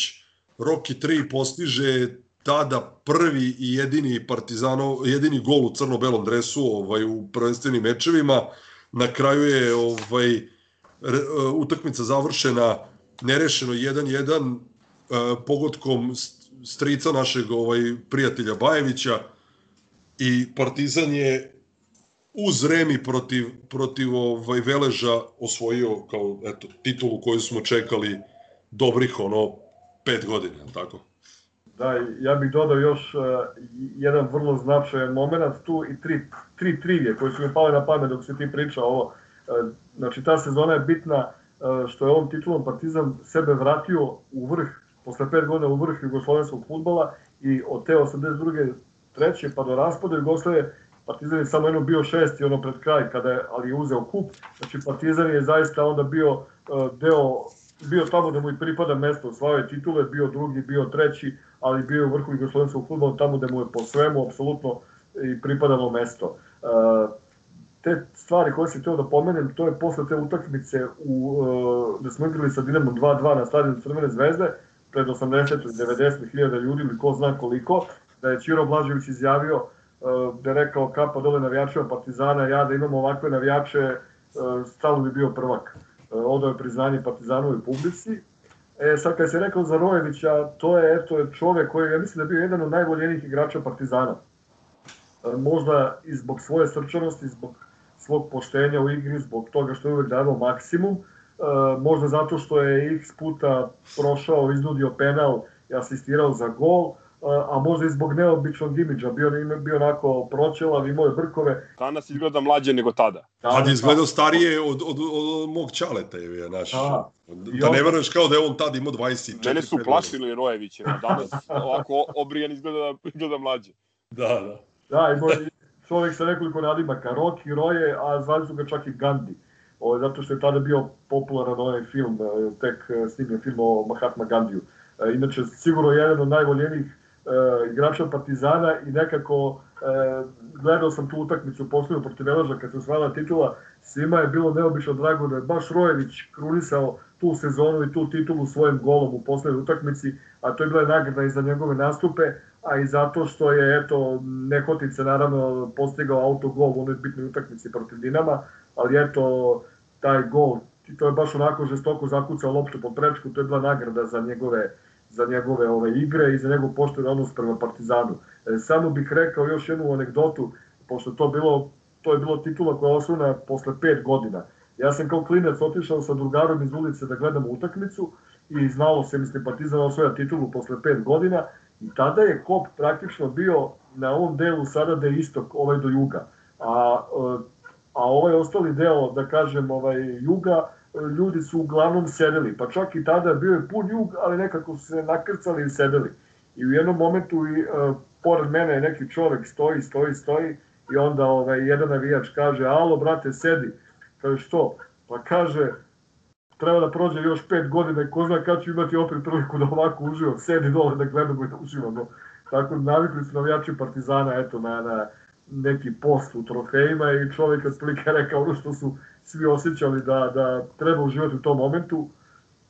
Roki 3 postiže tada prvi i jedini Partizanov, jedini gol u crno-belom dresu ovaj, u prvenstvenim mečevima. Na kraju je ovaj, re, utakmica završena nerešeno 1-1 pogodkom strica našeg ovaj prijatelja Bajevića i Partizan je uz Remi protiv, protiv ovaj Veleža osvojio kao eto, titulu koju smo čekali dobrih ono pet godina, tako? Da, ja bih dodao još uh, jedan vrlo značajan moment tu i tri, tri trivije koje su mi pale na pamet dok se ti priča ovo. Uh, znači, ta sezona je bitna uh, što je ovom titulom Partizan sebe vratio u vrh, posle pet godina u vrh jugoslovenskog futbola i od te 82. treće pa do raspada Jugoslavije Partizan je samo jedno bio šesti ono pred kraj kada je, ali je uzeo kup. Znači Partizan je zaista onda bio uh, deo bio tamo da mu i pripada mesto, osvajao titule, bio drugi, bio treći, ali bio u vrhu jugoslovenskog futbola tamo da mu je po svemu apsolutno i pripadalo mesto. Uh, te stvari koje se teo da pomenem, to je posle te utakmice u, da smo igrali sa Dinamo 2-2 na stadionu Crvene zvezde, pred 80 ili 90 hiljada ljudi ili ko zna koliko, da je Čiro Blažević izjavio da rekao kapa dole navijačima Partizana, ja da imamo ovakve navijače, stalo bi bio prvak. Odao je priznanje Partizanovoj publici, E, sad kad se rekao za Rojevića, to je eto, čovek koji, ja mislim da je bio jedan od najvoljenijih igrača Partizana. Možda i zbog svoje srčanosti, zbog svog poštenja u igri, zbog toga što je uvek davao maksimum, možda zato što je x puta prošao, iznudio penal i asistirao za gol, a možda i zbog neobičnog imidža, bio, bio onako proćelav, imao je brkove. Danas izgleda mlađe nego tada. Tad je izgledao starije od, od, od, od mog čaleta, je, naš. Da, da ne veruješ kao da je on tad imao 24. Mene su plašili Rojeviće, danas ovako obrijan izgleda, izgleda mlađe. Da, da. Da, imao je čovjek sa nekoliko nadimaka, Roki, Roje, a zvali su ga čak i Gandhi. O, zato što je tada bio popularan ovaj film, e, tek e, snimljen film o Mahatma Gandhiju. E, inače, sigurno jedan od najvoljenijih uh, igrača Partizana i nekako uh, gledao sam tu utakmicu poslednju protiv Velaža kad se osvajala titula, svima je bilo neobično drago da je baš Rojević krunisao tu sezonu i tu titulu svojim golom u poslednjoj utakmici, a to je bila nagrada i za njegove nastupe, a i zato što je eto Nehotica naravno postigao autogol u onoj bitnoj utakmici protiv Dinama, ali eto taj gol, to je baš onako žestoko zakucao loptu po prečku, to je bila nagrada za njegove za njegove ove igre i za njegov pošten odnos prema Partizanu. E, samo bih rekao još jednu anegdotu, pošto to bilo to je bilo titula koja je osvojena posle pet godina. Ja sam kao klinac otišao sa drugarom iz ulice da gledam utakmicu i znalo se, mislim, Partizan osvoja titulu posle pet godina i tada je Kop praktično bio na ovom delu sada da je istok, ovaj do juga. A, a ovaj ostali deo, da kažem, ovaj juga, ljudi su uglavnom sedeli, pa čak i tada bio je pun jug, ali nekako su se nakrcali i sedeli. I u jednom momentu i uh, pored mene neki čovek stoji, stoji, stoji i onda ovaj, jedan navijač kaže, alo brate, sedi. Kaže, što? Pa kaže, treba da prođe još pet godina i ko zna kad ću imati opet priliku da ovako uživam, sedi dole da gledamo i da uživamo. Tako navikli su navijači Partizana, eto, na, na neki post u trofejima i čovjek otprilike rekao ono što su svi osjećali da, da treba uživati u tom momentu,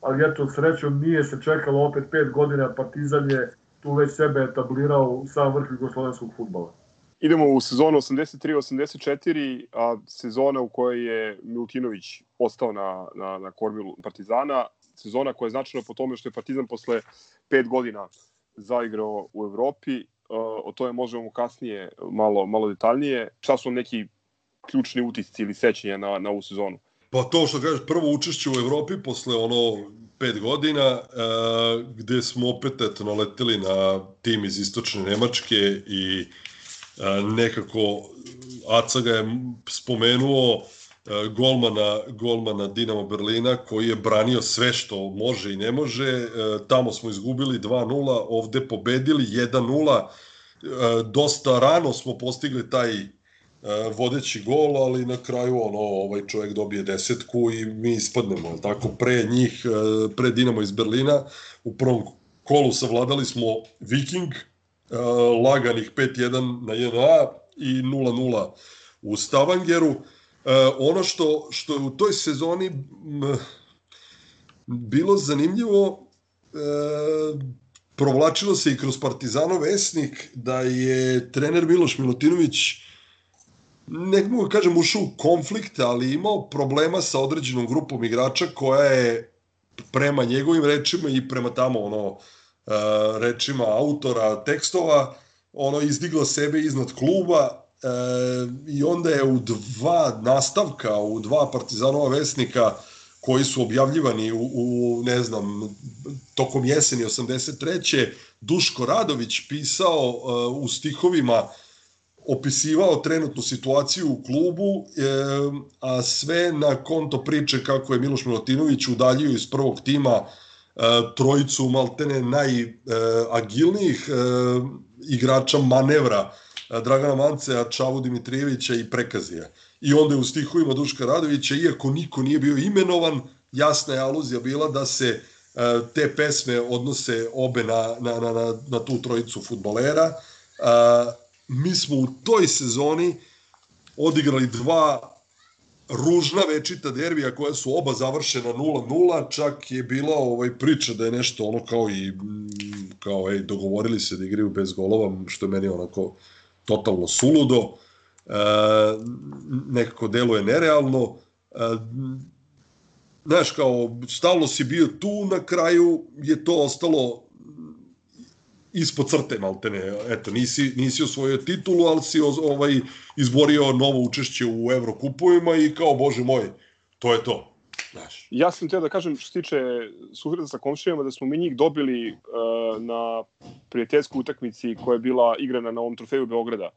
ali eto, srećom nije se čekalo opet pet godina, Partizan je tu već sebe etablirao u sam vrh jugoslovenskog futbola. Idemo u sezonu 83-84, a sezona u kojoj je Milutinović ostao na, na, na kormilu Partizana, sezona koja je značajna po tome što je Partizan posle pet godina zaigrao u Evropi, o tome možemo kasnije malo, malo detaljnije. Šta su neki ključni utisci ili sećanja na, na ovu sezonu? Pa to što kažeš, prvo učešće u Evropi posle ono pet godina, e, gde smo opet eto, naleteli na tim iz istočne Nemačke i e, nekako Aca ga je spomenuo golmana, golmana Dinamo Berlina koji je branio sve što može i ne može. E, tamo smo izgubili 2-0, ovde pobedili 1-0. E, dosta rano smo postigli taj vodeći gol, ali na kraju ono, ovaj čovjek dobije desetku i mi ispadnemo, tako, pre njih, pre Dinamo iz Berlina, u prvom kolu savladali smo Viking, laganih 5-1 na 1A, i 0-0 u Stavangeru. E, ono što, što je u toj sezoni m, bilo zanimljivo, e, provlačilo se i kroz Partizanov vesnik da je trener Miloš Milutinović ne mogu da kažem ušao u konflikt, ali imao problema sa određenom grupom igrača koja je prema njegovim rečima i prema tamo ono uh, rečima autora tekstova ono izdigla sebe iznad kluba uh, i onda je u dva nastavka, u dva Partizanova vesnika koji su objavljivani u, u ne znam, tokom jeseni 83. Duško Radović pisao uh, u stihovima opisivao trenutnu situaciju u klubu, e, a sve na konto priče kako je Miloš Milotinović udaljio iz prvog tima e, trojicu maltene najagilnijih e, igrača manevra e, Dragana Mancea, Čavu Dimitrijevića i Prekazija. I onda je u stihovima Duška Radovića, iako niko nije bio imenovan, jasna je aluzija bila da se e, te pesme odnose obe na, na, na, na, na tu trojicu futbolera. E, mi smo u toj sezoni odigrali dva ružna večita derbija koja su oba završena 0-0, čak je bila ovaj priča da je nešto ono kao i kao ej dogovorili se da igraju bez golova, što je meni onako totalno suludo. E, nekako deluje nerealno. E, znaš, kao, stalno si bio tu, na kraju je to ostalo ispod crte maltene. Eto, nisi, nisi osvojio titulu, ali si ovaj, izborio novo učešće u Evrokupovima i kao, bože moj, to je to. Znaš. Ja sam teo da kažem što se tiče susreta sa komšijama da smo mi njih dobili uh, na prijateljskoj utakmici koja je bila igrana na ovom trofeju Beograda.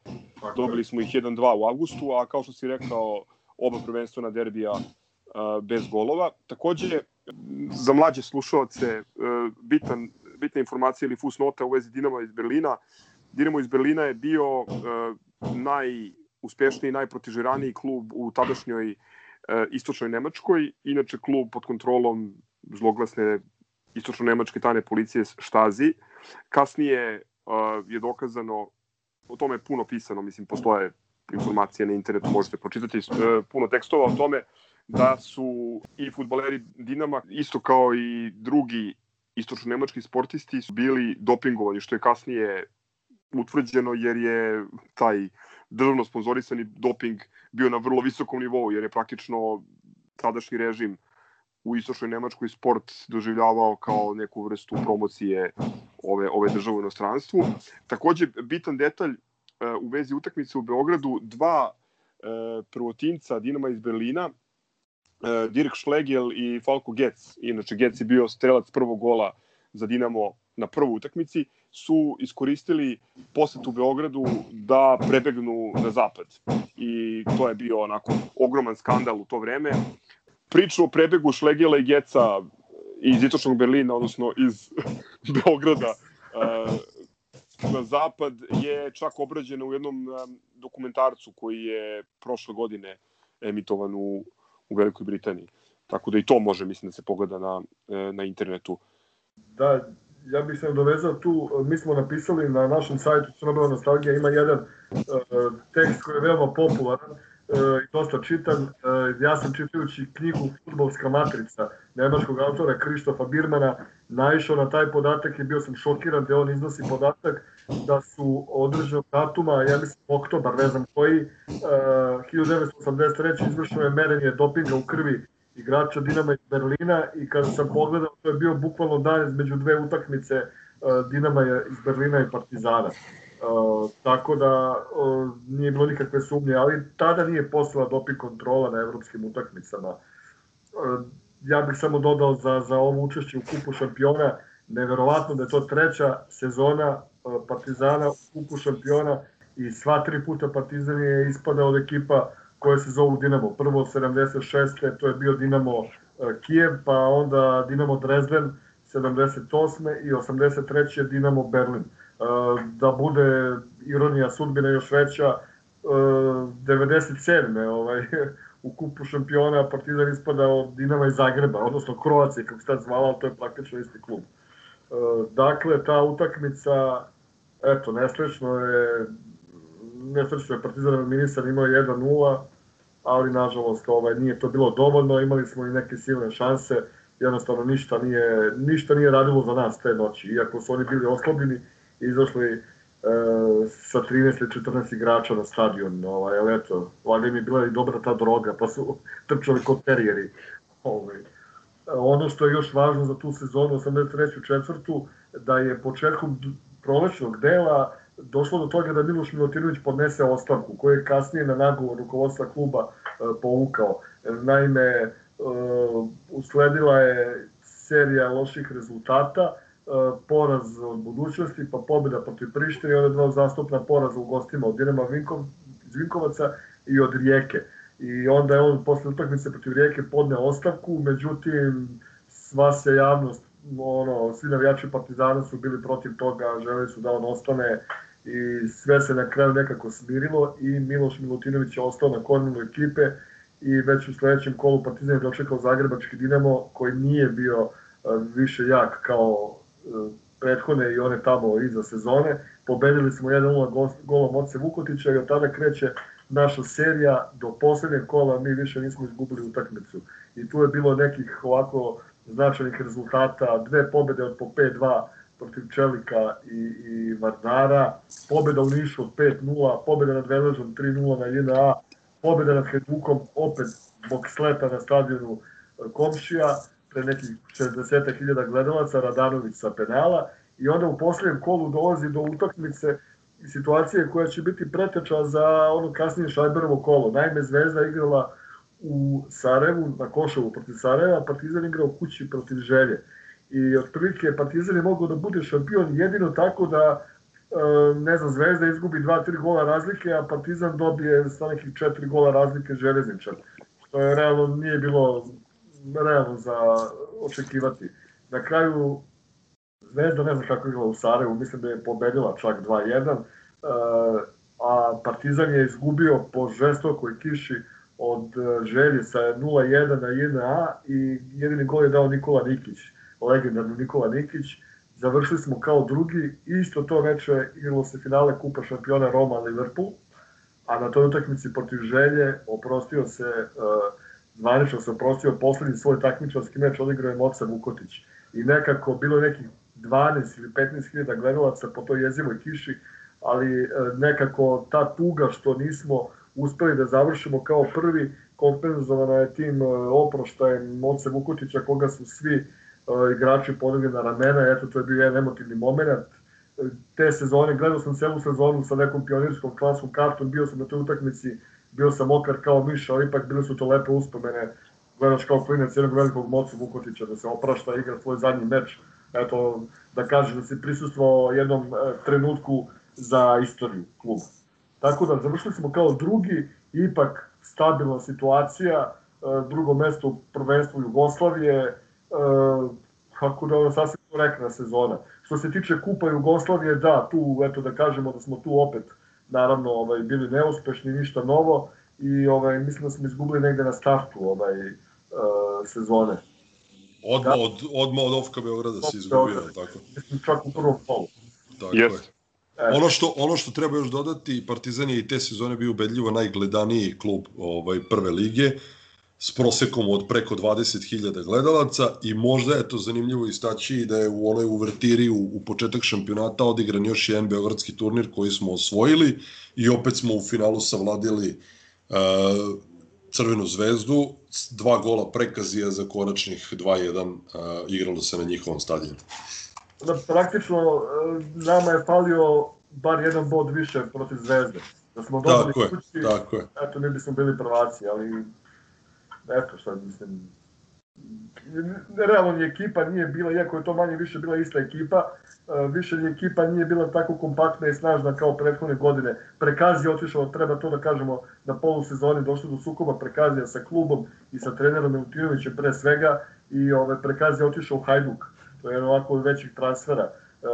Dobili smo ih 1-2 u avgustu, a kao što si rekao, oba prvenstvena derbija uh, bez golova. Takođe, za mlađe slušalce, uh, bitan bitna informacija ili fusnota u vezi Dinama iz Berlina. Dinamo iz Berlina je bio uh, najuspešniji, najprotižiraniji klub u tadašnjoj uh, istočnoj Nemačkoj, inače klub pod kontrolom zloglasne istočno-nemačke tajne policije Štazi. Kasnije uh, je dokazano, o tome je puno pisano, mislim, postoje informacije na internetu, možete pročitati uh, puno tekstova o tome da su i futbaleri Dinama, isto kao i drugi istočno-nemački sportisti su bili dopingovani, što je kasnije utvrđeno jer je taj državno sponzorisani doping bio na vrlo visokom nivou, jer je praktično tadašnji režim u istočnoj Nemačkoj sport doživljavao kao neku vrstu promocije ove, ove države u inostranstvu. Takođe, bitan detalj e, u vezi utakmice u Beogradu, dva e, prvotinca Dinama iz Berlina uh, Dirk Schlegel i Falko Getz, inače Getz je bio strelac prvog gola za Dinamo na prvoj utakmici, su iskoristili poset u Beogradu da prebegnu na zapad. I to je bio onako ogroman skandal u to vreme. Priču o prebegu Schlegela i Geca iz Itočnog Berlina, odnosno iz Beograda uh, na zapad je čak obrađena u jednom um, dokumentarcu koji je prošle godine emitovan u u Velikoj Britaniji. Tako da i to može, mislim, da se pogleda na, e, na internetu. Da, ja bih se dovezao tu, mi smo napisali na našem sajtu Crnobela Nostalgija, ima jedan uh, tekst koji je veoma popularan, uh, i dosta čitan. Uh, ja sam čitajući knjigu Futbolska matrica nemačkog autora Krištofa Birmana naišao na taj podatak i bio sam šokiran da on iznosi podatak da su određenog datuma, ja mislim oktobar, ne znam koji, uh, 1983. izvršeno je merenje dopinga u krvi igrača Dinama iz Berlina i kada sam pogledao, to je bio bukvalno dan između dve utakmice uh, Dinama iz Berlina i Partizana. Uh, tako da uh, nije bilo nikakve sumnje, ali tada nije postala doping kontrola na evropskim utakmicama. Ja bih samo dodao za, za ovo učešće u kupu šampiona, neverovatno da je to treća sezona Partizana u kupu šampiona i sva tri puta Partizan je ispadao od ekipa koje se zovu Dinamo. Prvo 76. to je bio Dinamo Kijev, pa onda Dinamo Dresden 78. i 83. Dinamo Berlin. Da bude ironija sudbine još veća, 97. ovaj, u kupu šampiona Partizan ispada od Dinama iz Zagreba, odnosno Kroacije, kako se tad zvala, ali to je praktično isti klub. Dakle, ta utakmica, eto, nesrećno je nesrećno je Partizan Minisan imao 1-0, ali nažalost ovaj, nije to bilo dovoljno, imali smo i neke silne šanse, jednostavno ništa nije, ništa nije radilo za nas te noći, iako su oni bili oslobljeni i izašli e, sa 13 ili 14 igrača na stadion, ovaj, ali eto, valjda im je bila i dobra ta droga, pa su trčali kod terijeri. Ovaj. Ono što je još važno za tu sezonu, 83. četvrtu, da je početkom prolećnog dela došlo do toga da Miloš Milutinović podnese ostavku, koju je kasnije na nagovor rukovodstva kluba e, povukao. Naime, e, usledila je serija loših rezultata, e, poraz od budućnosti, pa pobjeda protiv Prištine onda dva zastupna poraza u gostima od Dinama Vinkov, iz Vinkovaca i od Rijeke. I onda je on posle utakmice protiv Rijeke podneo ostavku, međutim sva se javnost, ono, svi navijači Partizana su bili protiv toga, želeli su da on ostane i sve se na kraju nekako smirilo i Miloš Milutinović je ostao na kormilu ekipe i već u sledećem kolu Partizan je dočekao Zagrebački Dinamo koji nije bio e, više jak kao e, prethodne i one tamo iza sezone. Pobedili smo 1-0 gol- golom Oce Vukotića i od tada kreće naša serija do poslednjeg kola mi više nismo izgubili utakmicu. I tu je bilo nekih ovako značajnih rezultata, dve pobede od po 5-2 protiv Čelika i, i Vardara, pobeda u Nišu od 5-0, pobeda nad Veležom 3-0 na JNA, pobeda nad Hajdukom opet zbog sleta na stadionu e, Komšija, pre nekih 60.000 gledalaca, Radanović sa penala i onda u posljednjem kolu dolazi do utakmice i situacije koja će biti preteča za ono kasnije Šajberovo kolo. Naime, Zvezda igrala u Sarajevu, na Košovu protiv Sarajeva, Partizan igrao kući protiv Želje. I otprilike Partizan je mogao da bude šampion jedino tako da e, ne znam, Zvezda izgubi 2-3 gola razlike, a Partizan dobije sa nekih 4 gola razlike Železničar. Što je realno nije bilo realno za očekivati. Na kraju Zvezda ne znam kako je igrala u Sarajevu, mislim da je pobedila čak 2-1, e, a Partizan je izgubio po žestokoj kiši od e, Želje sa 0-1 na 1A i jedini gol je dao Nikola Nikić, legendarni Nikola Nikić. Završili smo kao drugi, isto to veče igralo se finale Kupa šampiona Roma Liverpool, a na toj utakmici protiv Želje oprostio se, uh, zvanično se oprostio poslednji svoj takmičarski meč odigrao je Moca Vukotić. I nekako bilo je nekih 12 ili 15 hiljada gledalaca po toj jezivoj kiši, ali uh, nekako ta tuga što nismo uspeli da završimo kao prvi, kompenzovana je tim uh, oproštajem Moce Vukotića, koga su svi uh, igrači podigli na ramena, eto to je bio jedan emotivni moment, te sezone, gledao sam celu sezonu sa nekom pionirskom klasnom kartom, bio sam na toj utakmici, bio sam okar kao miš, ali ipak bile su to lepe uspomene, gledaš kao klinac jednog velikog mocu Vukotića, da se oprašta, igra svoj zadnji meč, eto, da kažeš da si prisustvovao jednom e, trenutku za istoriju kluba. Tako da, završili smo kao drugi, ipak stabilna situacija, e, drugo mesto u prvenstvu Jugoslavije, e, kako da sasvim korektna sezona. Što se tiče Kupa Jugoslavije, da, tu, eto da kažemo da smo tu opet, naravno, ovaj, bili neuspešni, ništa novo i ovaj, mislim da smo izgubili negde na startu ovaj, uh, sezone. Odmah od, odmah od Ofka Beograda si izgubio, Beograd. tako? Mislim čak u prvom polu. Tako Jeste. je. Ono što, ono što treba još dodati, Partizan je i te sezone bio ubedljivo najgledaniji klub ovaj, prve lige, s prosekom od preko 20.000 gledalaca i možda je to zanimljivo istaći da je u onoj uvertiri u, u početak šampionata odigran još jedan beogradski turnir koji smo osvojili i opet smo u finalu savladili uh, Crvenu zvezdu, dva gola prekazija za konačnih 2-1 uh, igralo se na njihovom stadionu. Da, praktično e, nama je falio bar jedan bod više protiv Zvezde. Da smo dobili Tako je, kući, tako je. eto mi bismo bili prvaci, ali eto šta mislim, realno ni ekipa nije bila, iako je to manje više bila ista ekipa, e, više ni ekipa nije bila tako kompaktna i snažna kao prethodne godine. Prekazi je otišao, treba to da kažemo, na polusezoni došlo do sukoba Prekazija sa klubom i sa trenerom Milutinovićem pre svega i ove, Prekazi je otišao u Hajduk. To je jedan ovako od većih transfera. E,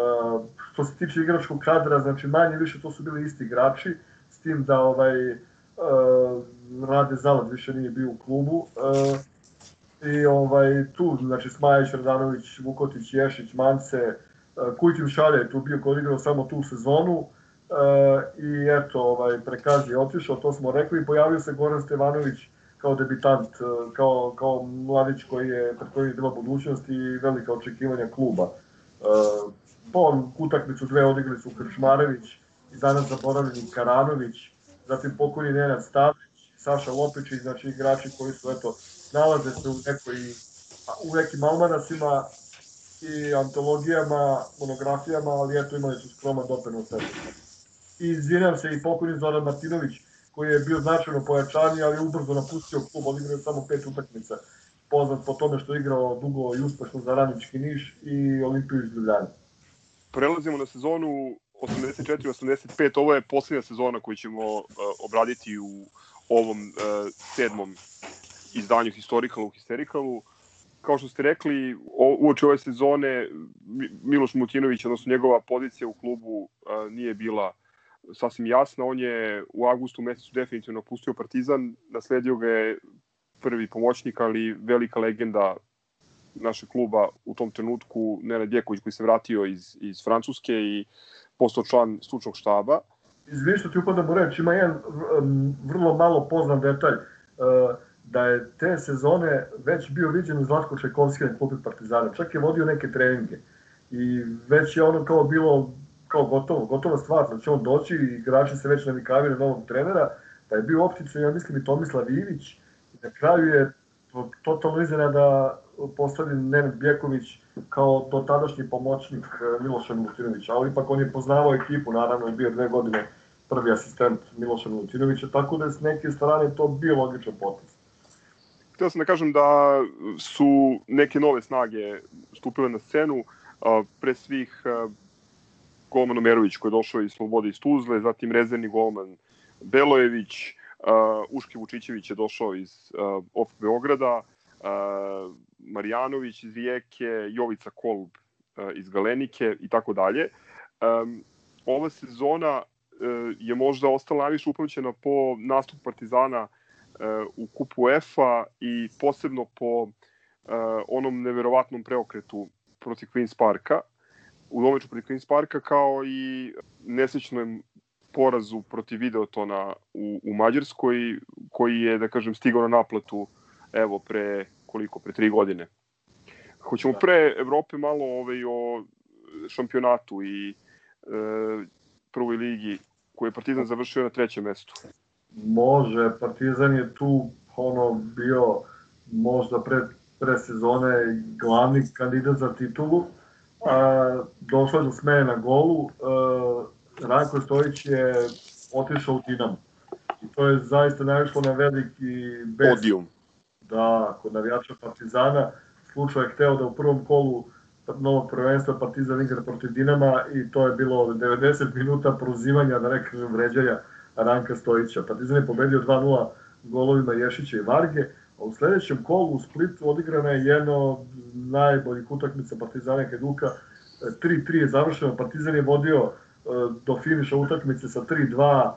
što se tiče igračkog kadra, znači manje više to su bili isti igrači, s tim da ovaj, e, Rade Zalad više nije bio u klubu. E, I ovaj, tu, znači Smajić, Radanović, Vukotić, Ješić, Mance, e, Kujtim Šalje je tu bio koji igrao samo tu sezonu, i eto, ovaj, Prekazi je otišao, to smo rekli, pojavio se Goran Stevanović kao debitant, e, kao, kao mladić koji je, pred kojim je bila budućnost i velika očekivanja kluba. E, po utakmicu dve odigrali su Krčmarević i danas zaboravljeni Karanović, zatim pokojni Nenad Stavrić, Saša Lopičić, znači igrači koji su, eto, nalaze se u nekoj u nekim almanasima i antologijama, monografijama, ali eto imali su skroman doprinos sebi. I izvinjam se i pokojni Zoran Martinović, koji je bio značajno pojačanje, ali ubrzo napustio klub, odigrao samo pet utakmica. Poznat po tome što je igrao dugo i uspešno za Radnički Niš i Olimpiju iz Ljubljana. Prelazimo na sezonu 84-85, ovo je poslednja sezona koju ćemo obraditi u ovom uh, sedmom izdanju Historicalu Historicalu. Kao što ste rekli, uoči ove sezone Miloš Mutinović, odnosno njegova pozicija u klubu uh, nije bila sasvim jasna. On je u avgustu mesecu definitivno pustio Partizan, nasledio ga je prvi pomoćnik, ali velika legenda našeg kluba u tom trenutku, Nenad Djeković koji se vratio iz, iz Francuske i postao član stručnog štaba. Izvini što ti upadam u reč, ima jedan vrlo malo poznan detalj, e, da je te sezone već bio viđen Zlatko Čajkovski na klubi Partizana, čak je vodio neke treninge i već je ono kao bilo kao gotovo, gotova stvar, da će on doći i igrači se već navikavaju na novog trenera, pa je bio opticaj, ja mislim i Tomislav Ivić, i na kraju je to, totalno iznenada postavljen Nenad Bjeković kao to tadašnji pomoćnik e, Miloša Milutinovića, ali ipak on je poznavao ekipu, naravno je bio dve godine prvi asistent Miloša Milutinovića, tako da je s neke strane to bio logičan potez. Htio sam da kažem da su neke nove snage stupile na scenu, pre svih golman Omerović koji je došao iz Slobode iz Tuzle, zatim rezervni golman Belojević, Uške Vučićević je došao iz OF Beograda, Marjanović iz Rijeke, Jovica Kolb iz Galenike i tako dalje. Ova sezona je možda ostala najviše upamćena po nastupu Partizana uh, u kupu UEFA i posebno po uh, onom neverovatnom preokretu protiv Queen's Parka u domeču protiv Queen's Parka kao i nesrećnom porazu protiv Videotona u, u Mađarskoj koji je, da kažem, stigao na naplatu evo pre koliko, pre tri godine. Hoćemo da. pre Evrope malo ovaj, o šampionatu i e, prvoj ligi koji je Partizan završio na trećem mestu. Može, Partizan je tu ono bio možda pre, pre sezone glavni kandidat za titulu, a, došlo je do smene na golu, a, Ranko Stojić je otišao u Dinamo. I to je zaista naišlo na veliki bes. Podijum. Da, kod navijača Partizana. Slučaj je hteo da u prvom kolu novog prvenstva Partizan igra protiv Dinama i to je bilo 90 minuta prozivanja, da ne kažem vređaja Ranka Stojića. Partizan je pobedio 2-0 golovima Ješića i Varge, a u sledećem kolu u Splitu odigrana je jedna od najboljih utakmica Partizana Keduka. 3-3 je završeno, Partizan je vodio e, do finiša utakmice sa 3-2, e,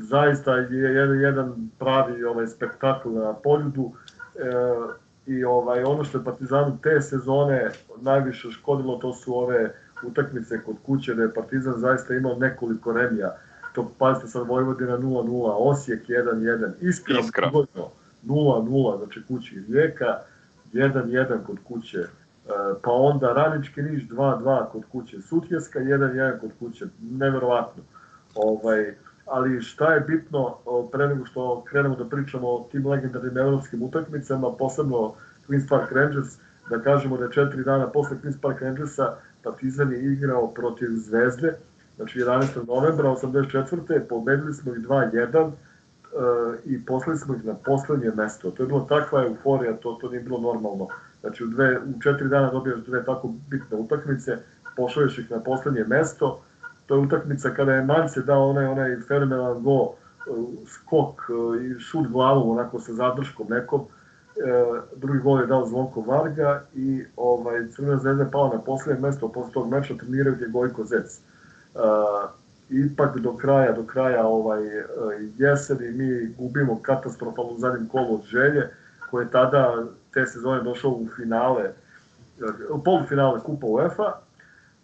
zaista je jedan, jedan pravi ovaj spektakl na poljudu e, i ovaj ono što je Partizanu te sezone najviše škodilo to su ove utakmice kod kuće da je Partizan zaista imao nekoliko remija to pazite sad Vojvodina 0-0 Osijek 1-1 Iskra, Iskra. 0-0, znači kući Rijeka, 1-1 kod kuće, e, pa onda Ranički Niš 2-2 kod kuće Sutjeska, 1-1 kod kuće, neverovatno. Ovaj, ali šta je bitno, pre nego što krenemo da pričamo o tim legendarnim evropskim utakmicama, posebno Queen's Park Rangers, da kažemo da je četiri dana posle Queen's Park Rangersa Partizan je igrao protiv Zvezde, znači 11. novembra 84. pobedili smo ih 2-1, i poslali smo ih na poslednje mesto. To je bilo takva euforija, to, to nije bilo normalno. Znači u, dve, u četiri dana dobijaš dve tako bitne utakmice, pošalješ ih na poslednje mesto. To je utakmica kada je Mance dao onaj, onaj fenomenalan go, uh, skok uh, i šut glavom onako sa zadrškom nekom. E, drugi gol je dao Zvonko Varga i ovaj, Crvena zvezda je pala na poslednje mesto posle tog meča treniraju gde Gojko Zec. Uh, ipak do kraja, do kraja ovaj, jeseni mi gubimo katastrofalno zadnjem kolu od želje, koje je tada te sezone došao u finale, u polufinale Kupa UEFA.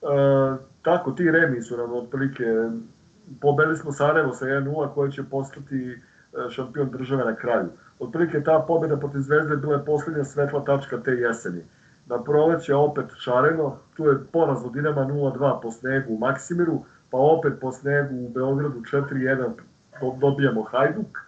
E, tako, ti remi su nam otprilike pobedili smo Sarajevo sa 1-0 koji će postati e, šampion države na kraju. Otprilike ta pobeda protiv Zvezde bila je poslednja svetla tačka te jeseni. Na proleće opet Šareno, tu je poraz od Dinama 0-2 po snegu u Maksimiru, pa opet po snegu u Beogradu 4-1 do- dobijamo Hajduk, e,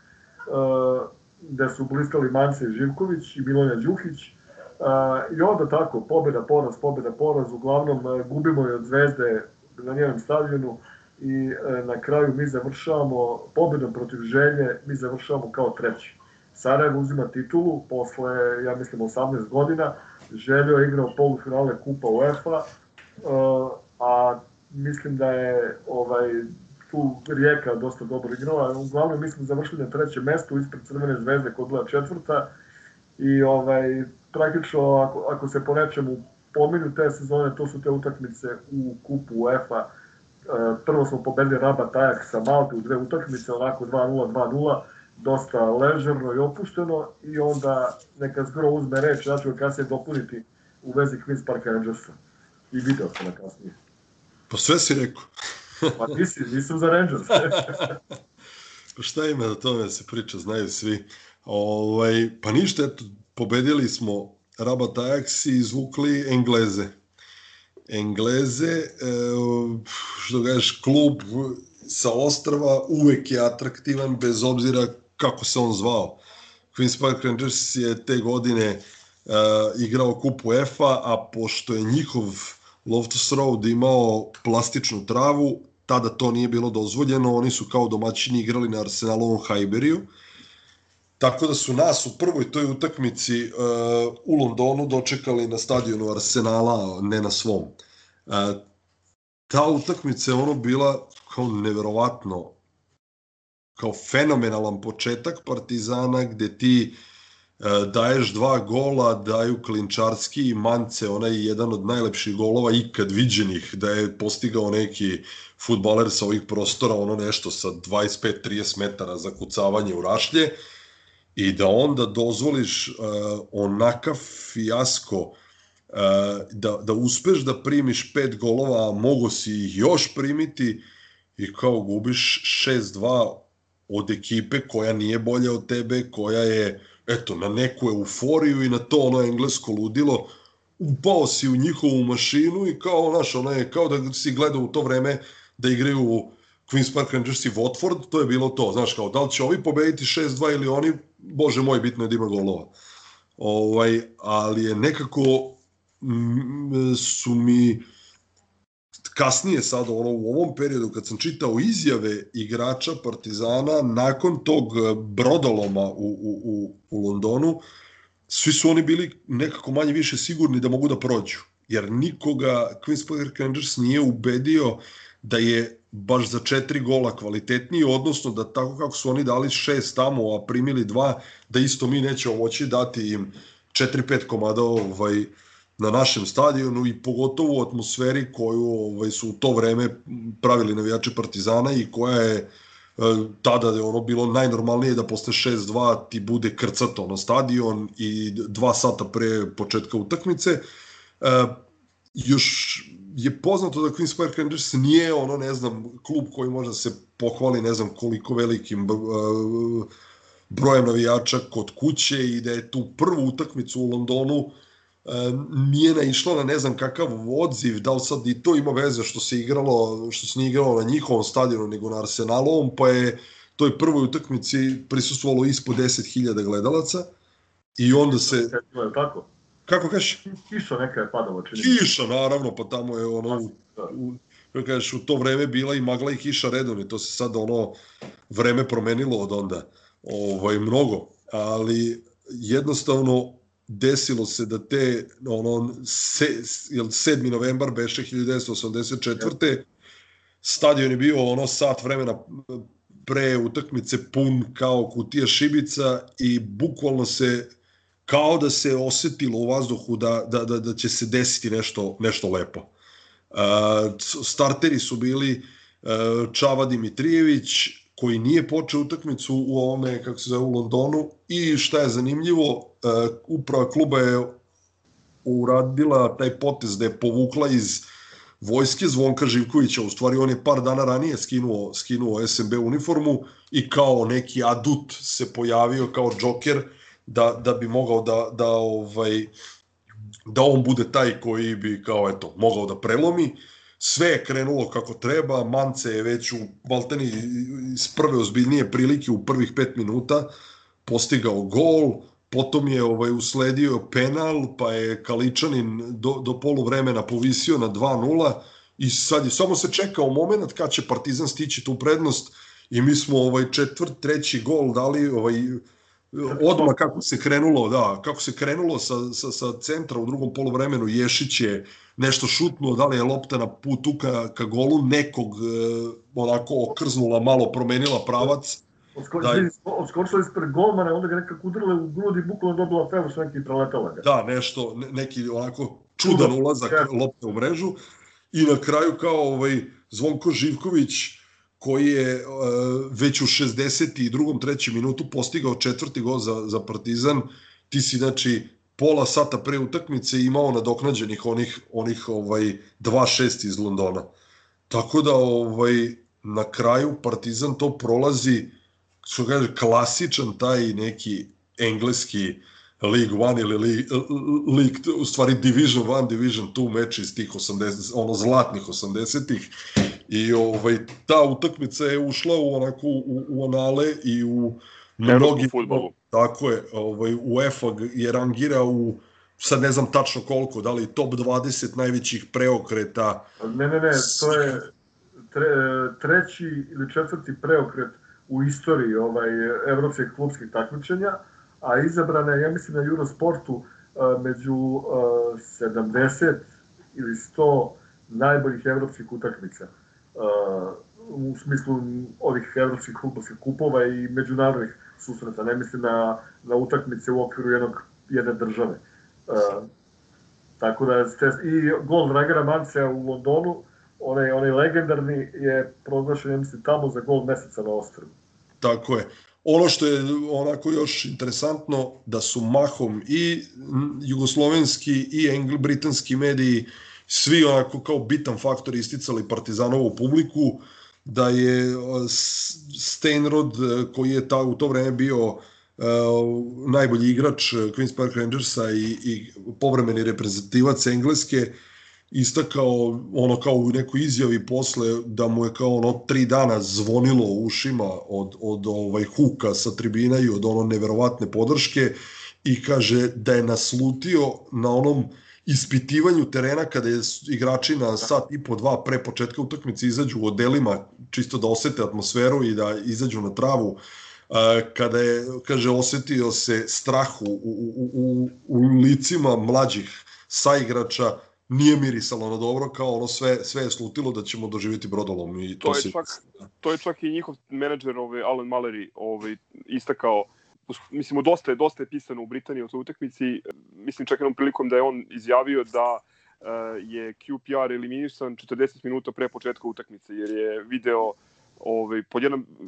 gde su blistali Mance Živković i Milonja Đuhić. E, I onda tako, pobeda, poraz, pobeda, poraz, uglavnom e, gubimo i od Zvezde na njenom stadionu i e, na kraju mi završavamo pobedom protiv Želje, mi završavamo kao treći. Sarajevo uzima titulu posle, ja mislim, 18 godina. Željo je igrao polufinale Kupa UEFA, uh, a mislim da je ovaj, tu Rijeka dosta dobro igrala. Uglavnom, mi smo završili na trećem mestu ispred Crvene zvezde koja je bila četvrta i ovaj, praktično ako, ako se po nečemu pominju te sezone, to su te utakmice u kupu UEFA. Uh, prvo smo pobedili Rabat Ajax sa Malte u dve utakmice, onako 2-0, 2-0 dosta ležerno i opušteno i onda neka zgro uzme reč, ja ću ga kasnije dopuniti u vezi Queen's Park Rangersa. I video sam na kasnije. Pa sve si rekao. Pa nisi, nisam za Rangers. Pa šta ima da tome se priča, znaju svi. Ovaj, pa ništa, eto, pobedili smo Rabat Ajax i izvukli Engleze. Engleze, e, što gaš, klub sa ostrava uvek je atraktivan bez obzira kako se on zvao. Queen's Park Rangers je te godine uh, igrao kupu EFA, a pošto je njihov Loftus Road imao plastičnu travu, tada to nije bilo dozvoljeno, oni su kao domaćini igrali na Arsenalovom Hajberiju, tako da su nas u prvoj toj utakmici uh, u Londonu dočekali na stadionu Arsenala, ne na svom. Uh, ta utakmica je ono bila kao neverovatno kao fenomenalan početak Partizana gde ti e, daješ dva gola, daju Klinčarski i Mance, onaj jedan od najlepših golova ikad viđenih, da je postigao neki futbaler sa ovih prostora, ono nešto sa 25-30 metara za kucavanje u rašlje i da onda dozvoliš uh, onakav fijasko uh, da, da uspeš da primiš pet golova, a mogo si ih još primiti i kao gubiš 6-2 od ekipe koja nije bolja od tebe, koja je eto, na neku euforiju i na to ono englesko ludilo, upao si u njihovu mašinu i kao, znaš, ono je kao da si gledao u to vreme da igraju u Queen's Park Rangers i Watford, to je bilo to, znaš, kao da li će ovi pobediti 6-2 ili oni, bože moj, bitno je da ima golova. Ovaj, ali je nekako m, su mi kasnije sad ono, u ovom periodu kad sam čitao izjave igrača Partizana nakon tog brodoloma u, u, u, u Londonu, svi su oni bili nekako manje više sigurni da mogu da prođu. Jer nikoga Queen's Park Rangers nije ubedio da je baš za četiri gola kvalitetniji, odnosno da tako kako su oni dali šest tamo, a primili dva, da isto mi nećemo moći dati im 4-5 komada ovaj, na našem stadionu i pogotovo u atmosferi koju ovaj, su u to vreme pravili navijači Partizana i koja je e, tada je ono bilo najnormalnije da posle 6-2 ti bude krcato na stadion i dva sata pre početka utakmice. E, još je poznato da Queen's Park Rangers nije ono, ne znam, klub koji može da se pohvali ne znam koliko velikim brojem navijača kod kuće i da je tu prvu utakmicu u Londonu nije naišla na ne znam kakav odziv, da li sad i to ima veze što se igralo, što se nije igralo na njihovom stadionu nego na Arsenalovom, pa je toj prvoj utakmici prisustvovalo ispod 10.000 gledalaca i onda se... Tako? Kako kažeš? Kiša neka je padala, čini. Kiša, naravno, pa tamo je ono... U, u, kako kažeš, u to vreme bila i magla i kiša redovni, to se sad ono vreme promenilo od onda ovaj, mnogo, ali jednostavno desilo se da te ono se, jel 7. novembar beše 1984. Stadion je bio ono sat vremena pre utakmice pun kao kutija šibica i bukvalno se kao da se osetilo u vazduhu da, da, da, da će se desiti nešto, nešto lepo. Uh, starteri su bili uh, Čava Dimitrijević, koji nije počeo utakmicu u ovome, kako se zove, u Londonu i šta je zanimljivo, uh, uprava kluba je uradila taj potez da je povukla iz vojske Zvonka Živkovića, u stvari on je par dana ranije skinuo, skinuo SMB uniformu i kao neki adut se pojavio kao džoker da, da bi mogao da, da ovaj da on bude taj koji bi kao eto mogao da prelomi. Sve je krenulo kako treba, Mance je već u Baltani iz prve ozbiljnije prilike u prvih pet minuta postigao gol, potom je ovaj usledio penal, pa je Kaličanin do, do polu vremena povisio na 2-0 i sad je samo se čekao moment kad će Partizan stići tu prednost i mi smo ovaj četvrt, treći gol dali ovaj odma kako se krenulo, da, kako se krenulo sa, sa, sa centra u drugom poluvremenu, Ješić je nešto šutnuo, da li je lopta na putu ka, ka golu, nekog e, onako okrznula, malo promenila pravac. Odskočili, da, ispred golmana, onda ga nekako udrale u grudi, bukvalno dobila fevu s neki preletala ga. Da, nešto, ne, neki onako čudan ulazak ja. lopte u mrežu. I na kraju kao ovaj Zvonko Živković, koji je uh, već u 62. trećem minutu postigao četvrti gol za, za Partizan. Ti si, znači, pola sata pre utakmice imao nadoknađenih onih, onih ovaj 2-6 iz Londona. Tako da, ovaj, na kraju Partizan to prolazi, što kaže, klasičan taj neki engleski League 1 ili League, League, u stvari Division 1, Division 2 meč iz tih 80, ono zlatnih 80-ih I ovaj, ta utakmica je ušla u onako u, u anale i u mnogi futbolu. Tako je, ovaj UEFA je rangirao u sad ne znam tačno koliko, da li top 20 najvećih preokreta. Ne, ne, ne, to je tre, treći ili četvrti preokret u istoriji ovaj evropskih klubskih takmičenja, a izabrana je, ja mislim, na Eurosportu među 70 ili 100 najboljih evropskih utakmica u smislu ovih evropskih klubovskih kupova i međunarodnih susreta, ne mislim na, na utakmice u okviru jednog, jedne države. Tako da, i gol Dragana Mancea u Londonu, onaj, onaj legendarni je proglašen, ja mislim, tamo za gol meseca na Ostrvu. Tako je. Ono što je onako još interesantno, da su mahom i jugoslovenski i engl, britanski mediji svi onako kao bitan faktor isticali Partizanovu publiku, da je Steinrod, koji je ta, u to vreme bio uh, najbolji igrač Queen's Park Rangersa i, i povremeni reprezentativac Engleske, istakao ono kao u nekoj izjavi posle da mu je kao ono tri dana zvonilo u ušima od, od ovaj huka sa tribina i od ono neverovatne podrške i kaže da je naslutio na onom ispitivanju terena kada je igrači na sat i po dva pre početka utakmice izađu u odelima čisto da osete atmosferu i da izađu na travu kada je, kaže, osetio se strah u, u, u, u licima mlađih saigrača, nije mirisalo na dobro, kao ono sve, sve je slutilo da ćemo doživjeti brodolom. I to, to, je, se... čak, to je čak i njihov menadžer, ovaj, Alan Mallory, ovaj, istakao mislimo dosta je dosta je pisano u Britaniji o toj utakmici. Mislim čak jednom prilikom da je on izjavio da uh, je QPR eliminisan 40 minuta pre početka utakmice jer je video ovaj pod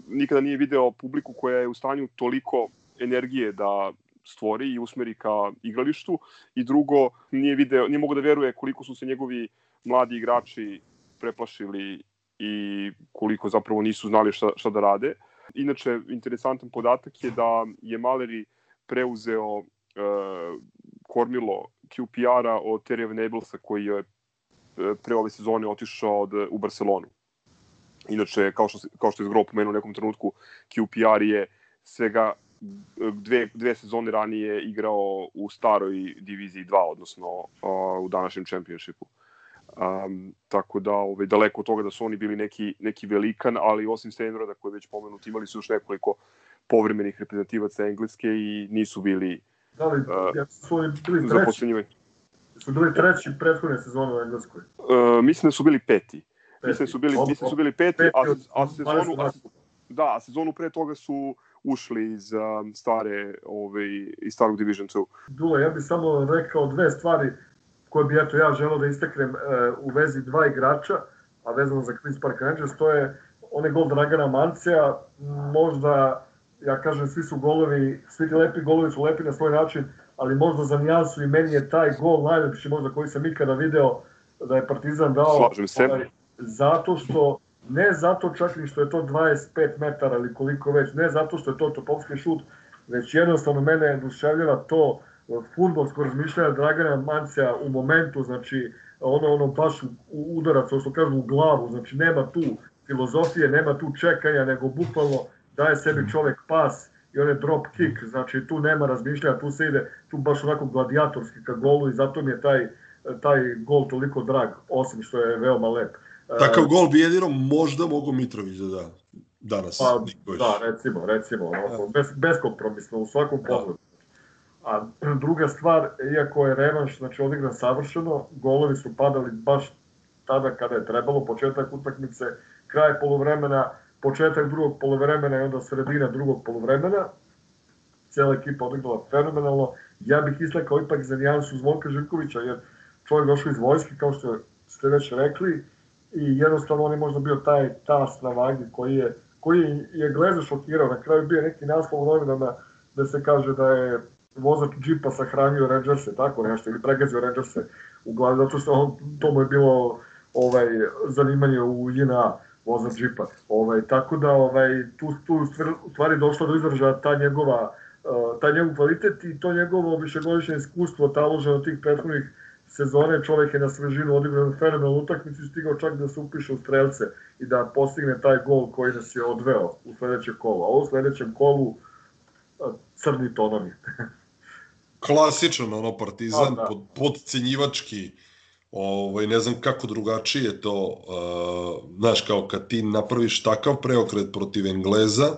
nikada nije video publiku koja je u stanju toliko energije da stvori i usmeri ka igralištu i drugo nije video nije mogu da veruje koliko su se njegovi mladi igrači preplašili i koliko zapravo nisu znali šta, šta da rade. Inače, interesantan podatak je da je Maleri preuzeo uh, kormilo QPR-a od Terry Venablesa koji je e, pre ove sezone otišao od, u Barcelonu. Inače, kao što, kao što je Zgro pomenuo u nekom trenutku, QPR je svega dve, dve sezone ranije igrao u staroj diviziji 2, odnosno uh, u današnjem čempionšipu. Um, tako da ovaj, daleko od toga da su oni bili neki, neki velikan, ali osim Steinroda koji je već pomenut, imali su još nekoliko povremenih reprezentativaca Engleske i nisu bili da li, uh, ja su bili treći, su bili treći prethodne sezone u Engleskoj? Uh, mislim da su bili peti. peti. Mislim da su bili, mislim da su bili peti, peti a, a, sezonu, a, da, a sezonu pre toga su ušli iz um, stare, ovaj, iz starog Division 2. Dule, ja bih samo rekao dve stvari koje bi eto ja želeo da istaknem e, u vezi dva igrača, a vezano za Queen's Park Rangers, to je onaj gol Dragana Mancija, možda, ja kažem, svi su golovi, svi ti lepi golovi su lepi na svoj način, ali možda za nijansu i meni je taj gol najlepši možda koji sam ikada video, da je Partizan dao Slažem se. ovaj, zato što ne zato čak ni što je to 25 metara ili koliko već, ne zato što je to topovski šut, već jednostavno mene oduševljava to futbolsko razmišljanje Dragana Mancija u momentu, znači ono, ono baš u, udarac, što kažu u glavu, znači nema tu filozofije, nema tu čekanja, nego bukvalno daje sebi čovek pas i on je drop kick, znači tu nema razmišljanja, tu se ide, tu baš onako gladijatorski ka golu i zato mi je taj, taj gol toliko drag, osim što je veoma lep. Takav gol bi jedino možda mogo Mitrović da da danas. Pa, da, recimo, recimo, ono, bez, beskompromisno u svakom pogledu. A druga stvar, iako je revanš znači, odigran savršeno, golovi su padali baš tada kada je trebalo, početak utakmice, kraj polovremena, početak drugog polovremena i onda sredina drugog polovremena. Cijela ekipa odigrala fenomenalno. Ja bih istakao ipak za nijansu Zvonka Živkovića, jer čovjek došao iz vojske, kao što ste već rekli, i jednostavno on je možda bio taj tas na vagi koji je, koji je Gleza šokirao. Na kraju bio neki naslov u novinama da se kaže da je vozač džipa sahranio Rangerse, tako nešto, ili pregazio Rangerse u glavi, zato što on, to mu je bilo ovaj, zanimanje u JNA, vozač džipa. Ovaj, tako da ovaj, tu, tu stvari došlo do izražaja ta njegova, uh, taj njegov kvalitet i to njegovo višegodišnje iskustvo taloženo tih prethodnih sezone, čovjek je na svežinu odigrao fenomenalnu utakmicu i stigao čak da se upiše u strelce i da postigne taj gol koji nas je odveo u sledeće kolo. A u sledećem kolu crni tonovi. klasičan ono partizan, A, da. pod, podcenjivački, ovaj, ne znam kako drugačije to, uh, znaš, kao kad ti napraviš takav preokret protiv Engleza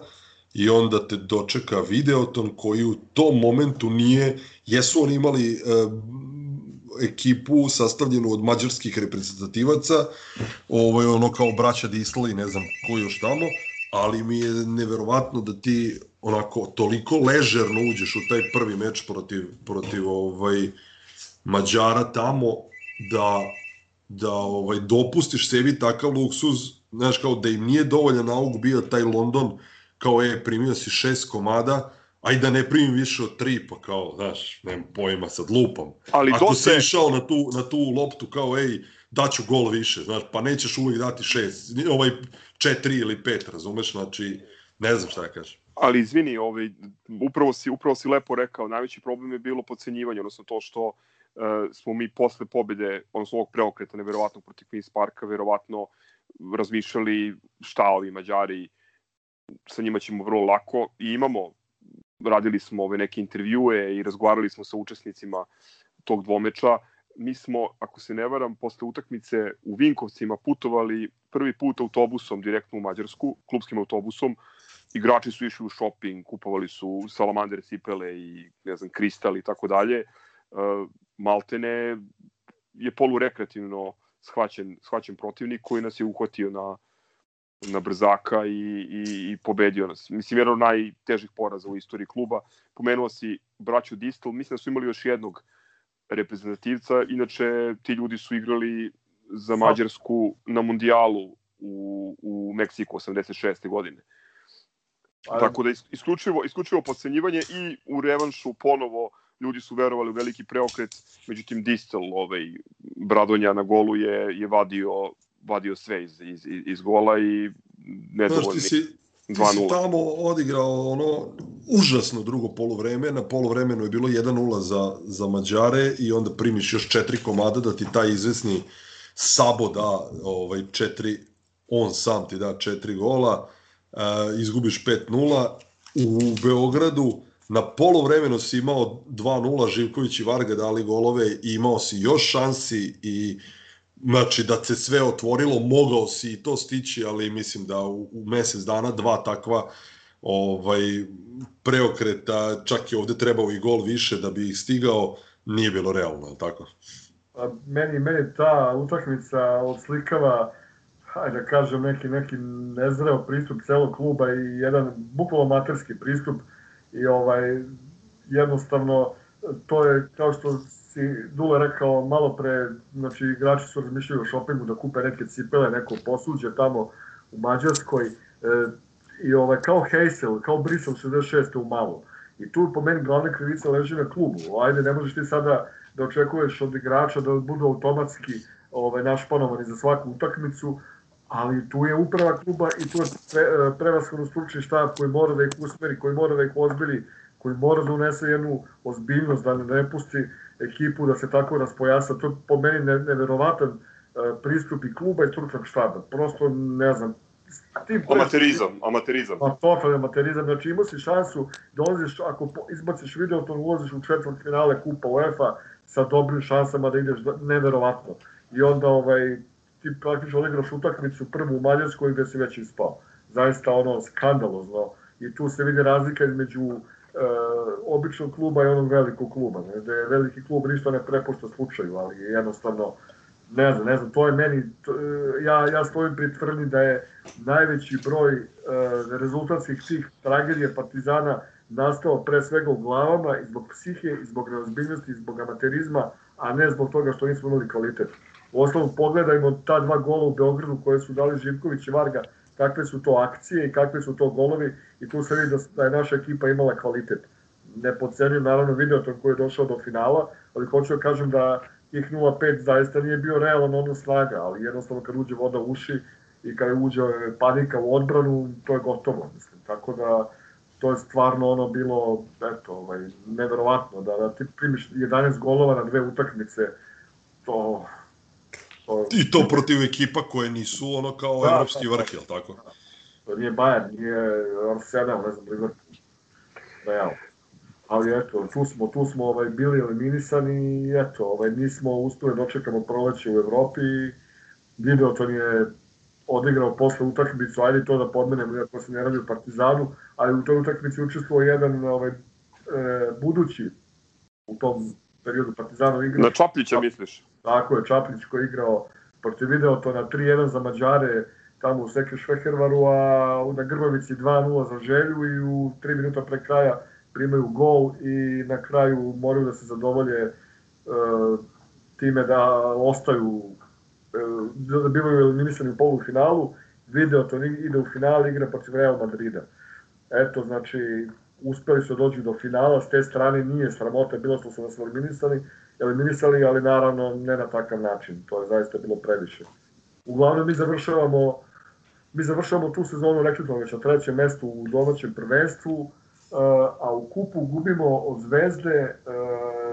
i onda te dočeka Videoton koji u tom momentu nije, jesu oni imali uh, ekipu sastavljenu od mađarskih reprezentativaca, ovaj, ono kao braća Disla i ne znam ko još tamo, ali mi je neverovatno da ti onako toliko ležerno uđeš u taj prvi meč protiv, protiv ovaj, Mađara tamo da da ovaj dopustiš sebi takav luksuz, znaš kao da im nije dovoljan nauk bio taj London kao je primio si šest komada, aj da ne primim više od tri, pa kao, znaš, nemam pojma, sad lupam. Ali Ako si je, išao na tu, na tu loptu kao, ej, daću gol više, znaš, pa nećeš uvijek dati šest, ovaj četiri ili pet, razumeš, znači, ne znam šta da kažem. ali izvini, ovaj, upravo, si, upravo si lepo rekao, najveći problem je bilo podcenjivanje, odnosno to što uh, smo mi posle pobede, odnosno ovog preokreta neverovatnog protiv Queen's Parka, verovatno razmišljali šta ovi Mađari, sa njima ćemo vrlo lako i imamo, radili smo ove neke intervjue i razgovarali smo sa učesnicima tog dvomeča. Mi smo, ako se ne varam, posle utakmice u Vinkovcima putovali prvi put autobusom direktno u Mađarsku, klubskim autobusom, igrači su išli u shopping, kupovali su salamander cipele i ne znam, kristal i tako dalje. Uh, Maltene je polurekreativno shvaćen, shvaćen protivnik koji nas je uhvatio na, na brzaka i, i, i pobedio nas. Mislim, jedan od najtežih poraza u istoriji kluba. Pomenuo si braću Distel, mislim da su imali još jednog reprezentativca, inače ti ljudi su igrali za Mađarsku na mundijalu u, u Meksiku 86. godine. Pa, Tako da is- isključivo, isključivo podcenjivanje i u revanšu ponovo ljudi su verovali u veliki preokret, međutim Distel, ovaj, Bradonja na golu je, je vadio, vadio sve iz, iz, iz gola i Znaš, nedovoljni ti si, ti si 2:0. tamo odigrao ono užasno drugo polovreme, na polovremenu je bilo 1-0 za, za Mađare i onda primiš još četiri komada da ti taj izvesni Sabo da ovaj, četiri, on sam ti da četiri gola, uh, izgubiš 5-0 u Beogradu, na polovremenu si imao 2-0, Živković i Varga dali golove i imao si još šansi i Znači da se sve otvorilo, mogao si i to stići, ali mislim da u, u mesec dana dva takva ovaj preokreta, čak je ovde trebao i gol više da bi ih stigao, nije bilo realno, li tako? Pa meni, meni ta utakmica odslikava, hajde da kažem, neki, neki nezreo pristup celog kluba i jedan bukvalno materski pristup i ovaj, jednostavno to je kao što si Dule rekao malo pre, znači igrači su razmišljali o šopingu da kupe neke cipele, neko posuđe tamo u Mađarskoj e, i ovaj, kao Heysel, kao Brisel 66. u malo. I tu po meni glavna krivica leži na klubu. Ajde, ne možeš ti sada da očekuješ od igrača da budu automatski ovaj, našpanovani za svaku utakmicu, ali tu je uprava kluba i tu je pre, e, prevashodno stručni štab koji mora da ih usmeri, koji mora da ih ozbili, koji mora da unese jednu ozbiljnost, da ne pusti ekipu da se tako raspojasa. To je po meni ne, neverovatan e, pristup i kluba i stručnog štaba. Prosto, ne znam, tim Amaterizam, amaterizam. Pa totalni amaterizam, znači imao si šansu da ulaziš, ako izbaciš video, to ulaziš u četvrt finale Kupa UEFA sa dobrim šansama da ideš neverovatno. I onda ovaj, ti praktično odigraš utakmicu prvu u Mađarskoj gde si već ispao. Zaista ono skandalozno. I tu se vidi razlika između običnog kluba i onog velikog kluba. Ne? Da je veliki klub ništa ne prepušta slučaju, ali je jednostavno ne znam, ne znam, to je meni, to, e, ja, ja stojim pri tvrdnji da je najveći broj e, rezultatskih tih tragedija Partizana nastao pre svega u glavama i zbog psihe, i zbog neozbiljnosti, i zbog amaterizma, a ne zbog toga što nismo imali kvalitet. U osnovu pogledajmo ta dva gola u Beogradu koje su dali Živković i Varga, kakve su to akcije i kakve su to golovi i tu se vidi da, da je naša ekipa imala kvalitet. Ne podcenim naravno Videoton koji je došao do finala, ali hoću da kažem da tih 0-5 zaista nije bio realan odnos snaga, ali jednostavno kad uđe voda u uši i kad uđe panika u odbranu, to je gotovo, mislim. Tako da to je stvarno ono bilo, eto, ovaj, neverovatno, da, da ti primiš 11 golova na dve utakmice, to, to, I to protiv ekipa koje nisu ono kao Da, evropski da, da. vrh, jel tako? to nije Bayern, nije Arsenal, ne znam, Liverpool, Real. Ali eto, tu smo, tu smo ovaj, bili eliminisani i eto, ovaj, nismo uspeli da dočekamo proleće u Evropi i Videoton je odigrao posle utakmicu, ajde to da podmenemo, iako se ne radi o Partizanu, ali u toj utakmici učestvovao jedan ovaj, e, budući u tom periodu Partizanov igra. Na Čaplića misliš? Tako je, Čaplić koji je igrao protiv Videotona 3-1 za Mađare tamo u Seke Švehervaru, a na Grbavici 2-0 za Želju i u 3 minuta pre kraja primaju gol i na kraju moraju da se zadovolje e, time da ostaju e, da bivaju eliminisani u polufinalu, Videoton ide u final, igra protiv Real Madrida. Eto, znači, uspeli su da dođu do finala, s te strane nije sramota bilo što su nas eliminisali, eliminisali, ali naravno ne na takav način, to je zaista bilo previše. Uglavnom mi završavamo mi završavamo tu sezonu, rekli smo već na trećem mestu u domaćem prvenstvu, uh, a u kupu gubimo od Zvezde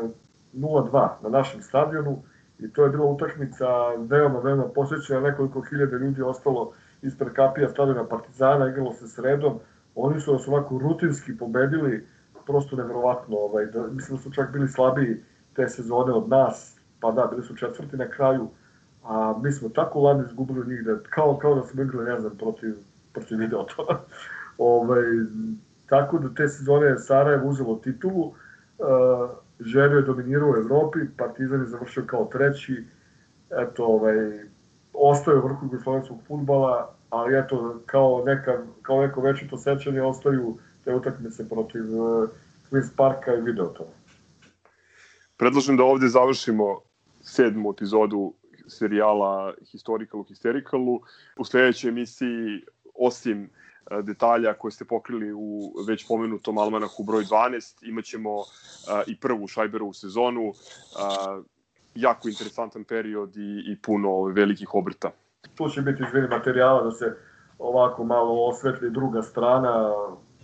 uh, 0-2 na našem stadionu i to je bila utakmica veoma, veoma posvećena, nekoliko hiljada ljudi ostalo ispred kapija stadiona Partizana, igralo se sredom, oni su nas ovako rutinski pobedili, prosto nevjerovatno, ovaj, da, mislim da su čak bili slabiji te sezone od nas, pa da, bili su četvrti na kraju, a mi smo tako ladno izgubili njih da, kao, kao da smo igrali, ne znam, protiv, protiv Videotona. ovaj, tako da te sezone je Sarajevo uzelo titulu, uh, Željo je dominirao u Evropi, Partizan je završio kao treći, eto, ovaj, ostaje u vrhu jugoslovenskog futbala, ali eto, kao, neka, kao neko večito sećanje ostaju te utakmice protiv uh, Queen's Parka i Videotona. Predlažem da ovde završimo sedmu epizodu serijala Historical u Hystericalu. U sledećoj emisiji, osim e, detalja koje ste pokrili u već pomenutom Almanahu broj 12, imaćemo uh, i prvu Šajberovu sezonu, jako interesantan period i, i puno velikih obrta. Tu će biti izvini materijala da se ovako malo osvetli druga strana,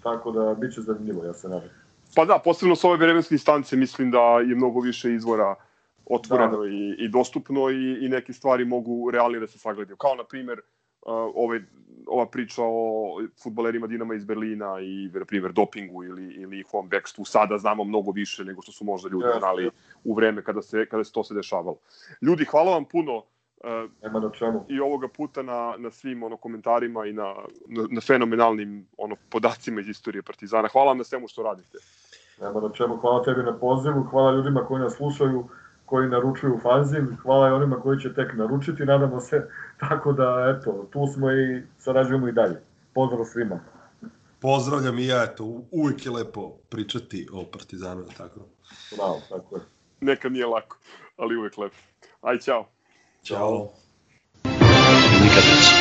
tako da bit će zanimljivo, ja se nadam. Pa da, posebno s ove vremenske instance mislim da je mnogo više izvora otvoreno da. i, i dostupno i, i neke stvari mogu realnije da se sagledaju. Kao, na primer, uh, ove, ova priča o futbolerima Dinama iz Berlina i, na primer, dopingu ili, ili njihovom bekstvu. Sada znamo mnogo više nego što su možda ljudi znali u vreme kada se, kada se to se dešavalo. Ljudi, hvala vam puno Nema na čemu. i ovoga puta na, na svim ono komentarima i na, na, na fenomenalnim ono podacima iz istorije Partizana. Hvala vam na svemu što radite. Nema na čemu. Hvala tebi na pozivu, hvala ljudima koji nas slušaju, koji naručuju fanzin, hvala i onima koji će tek naručiti, nadamo se. Tako da, eto, tu smo i sarađujemo i dalje. Pozdrav svima. Pozdravljam i ja, eto, uvijek je lepo pričati o Partizanu, tako. Bravo, tako je. Nekad nije lako, ali uvek lepo. Aj, čao. Ciao. Ciao.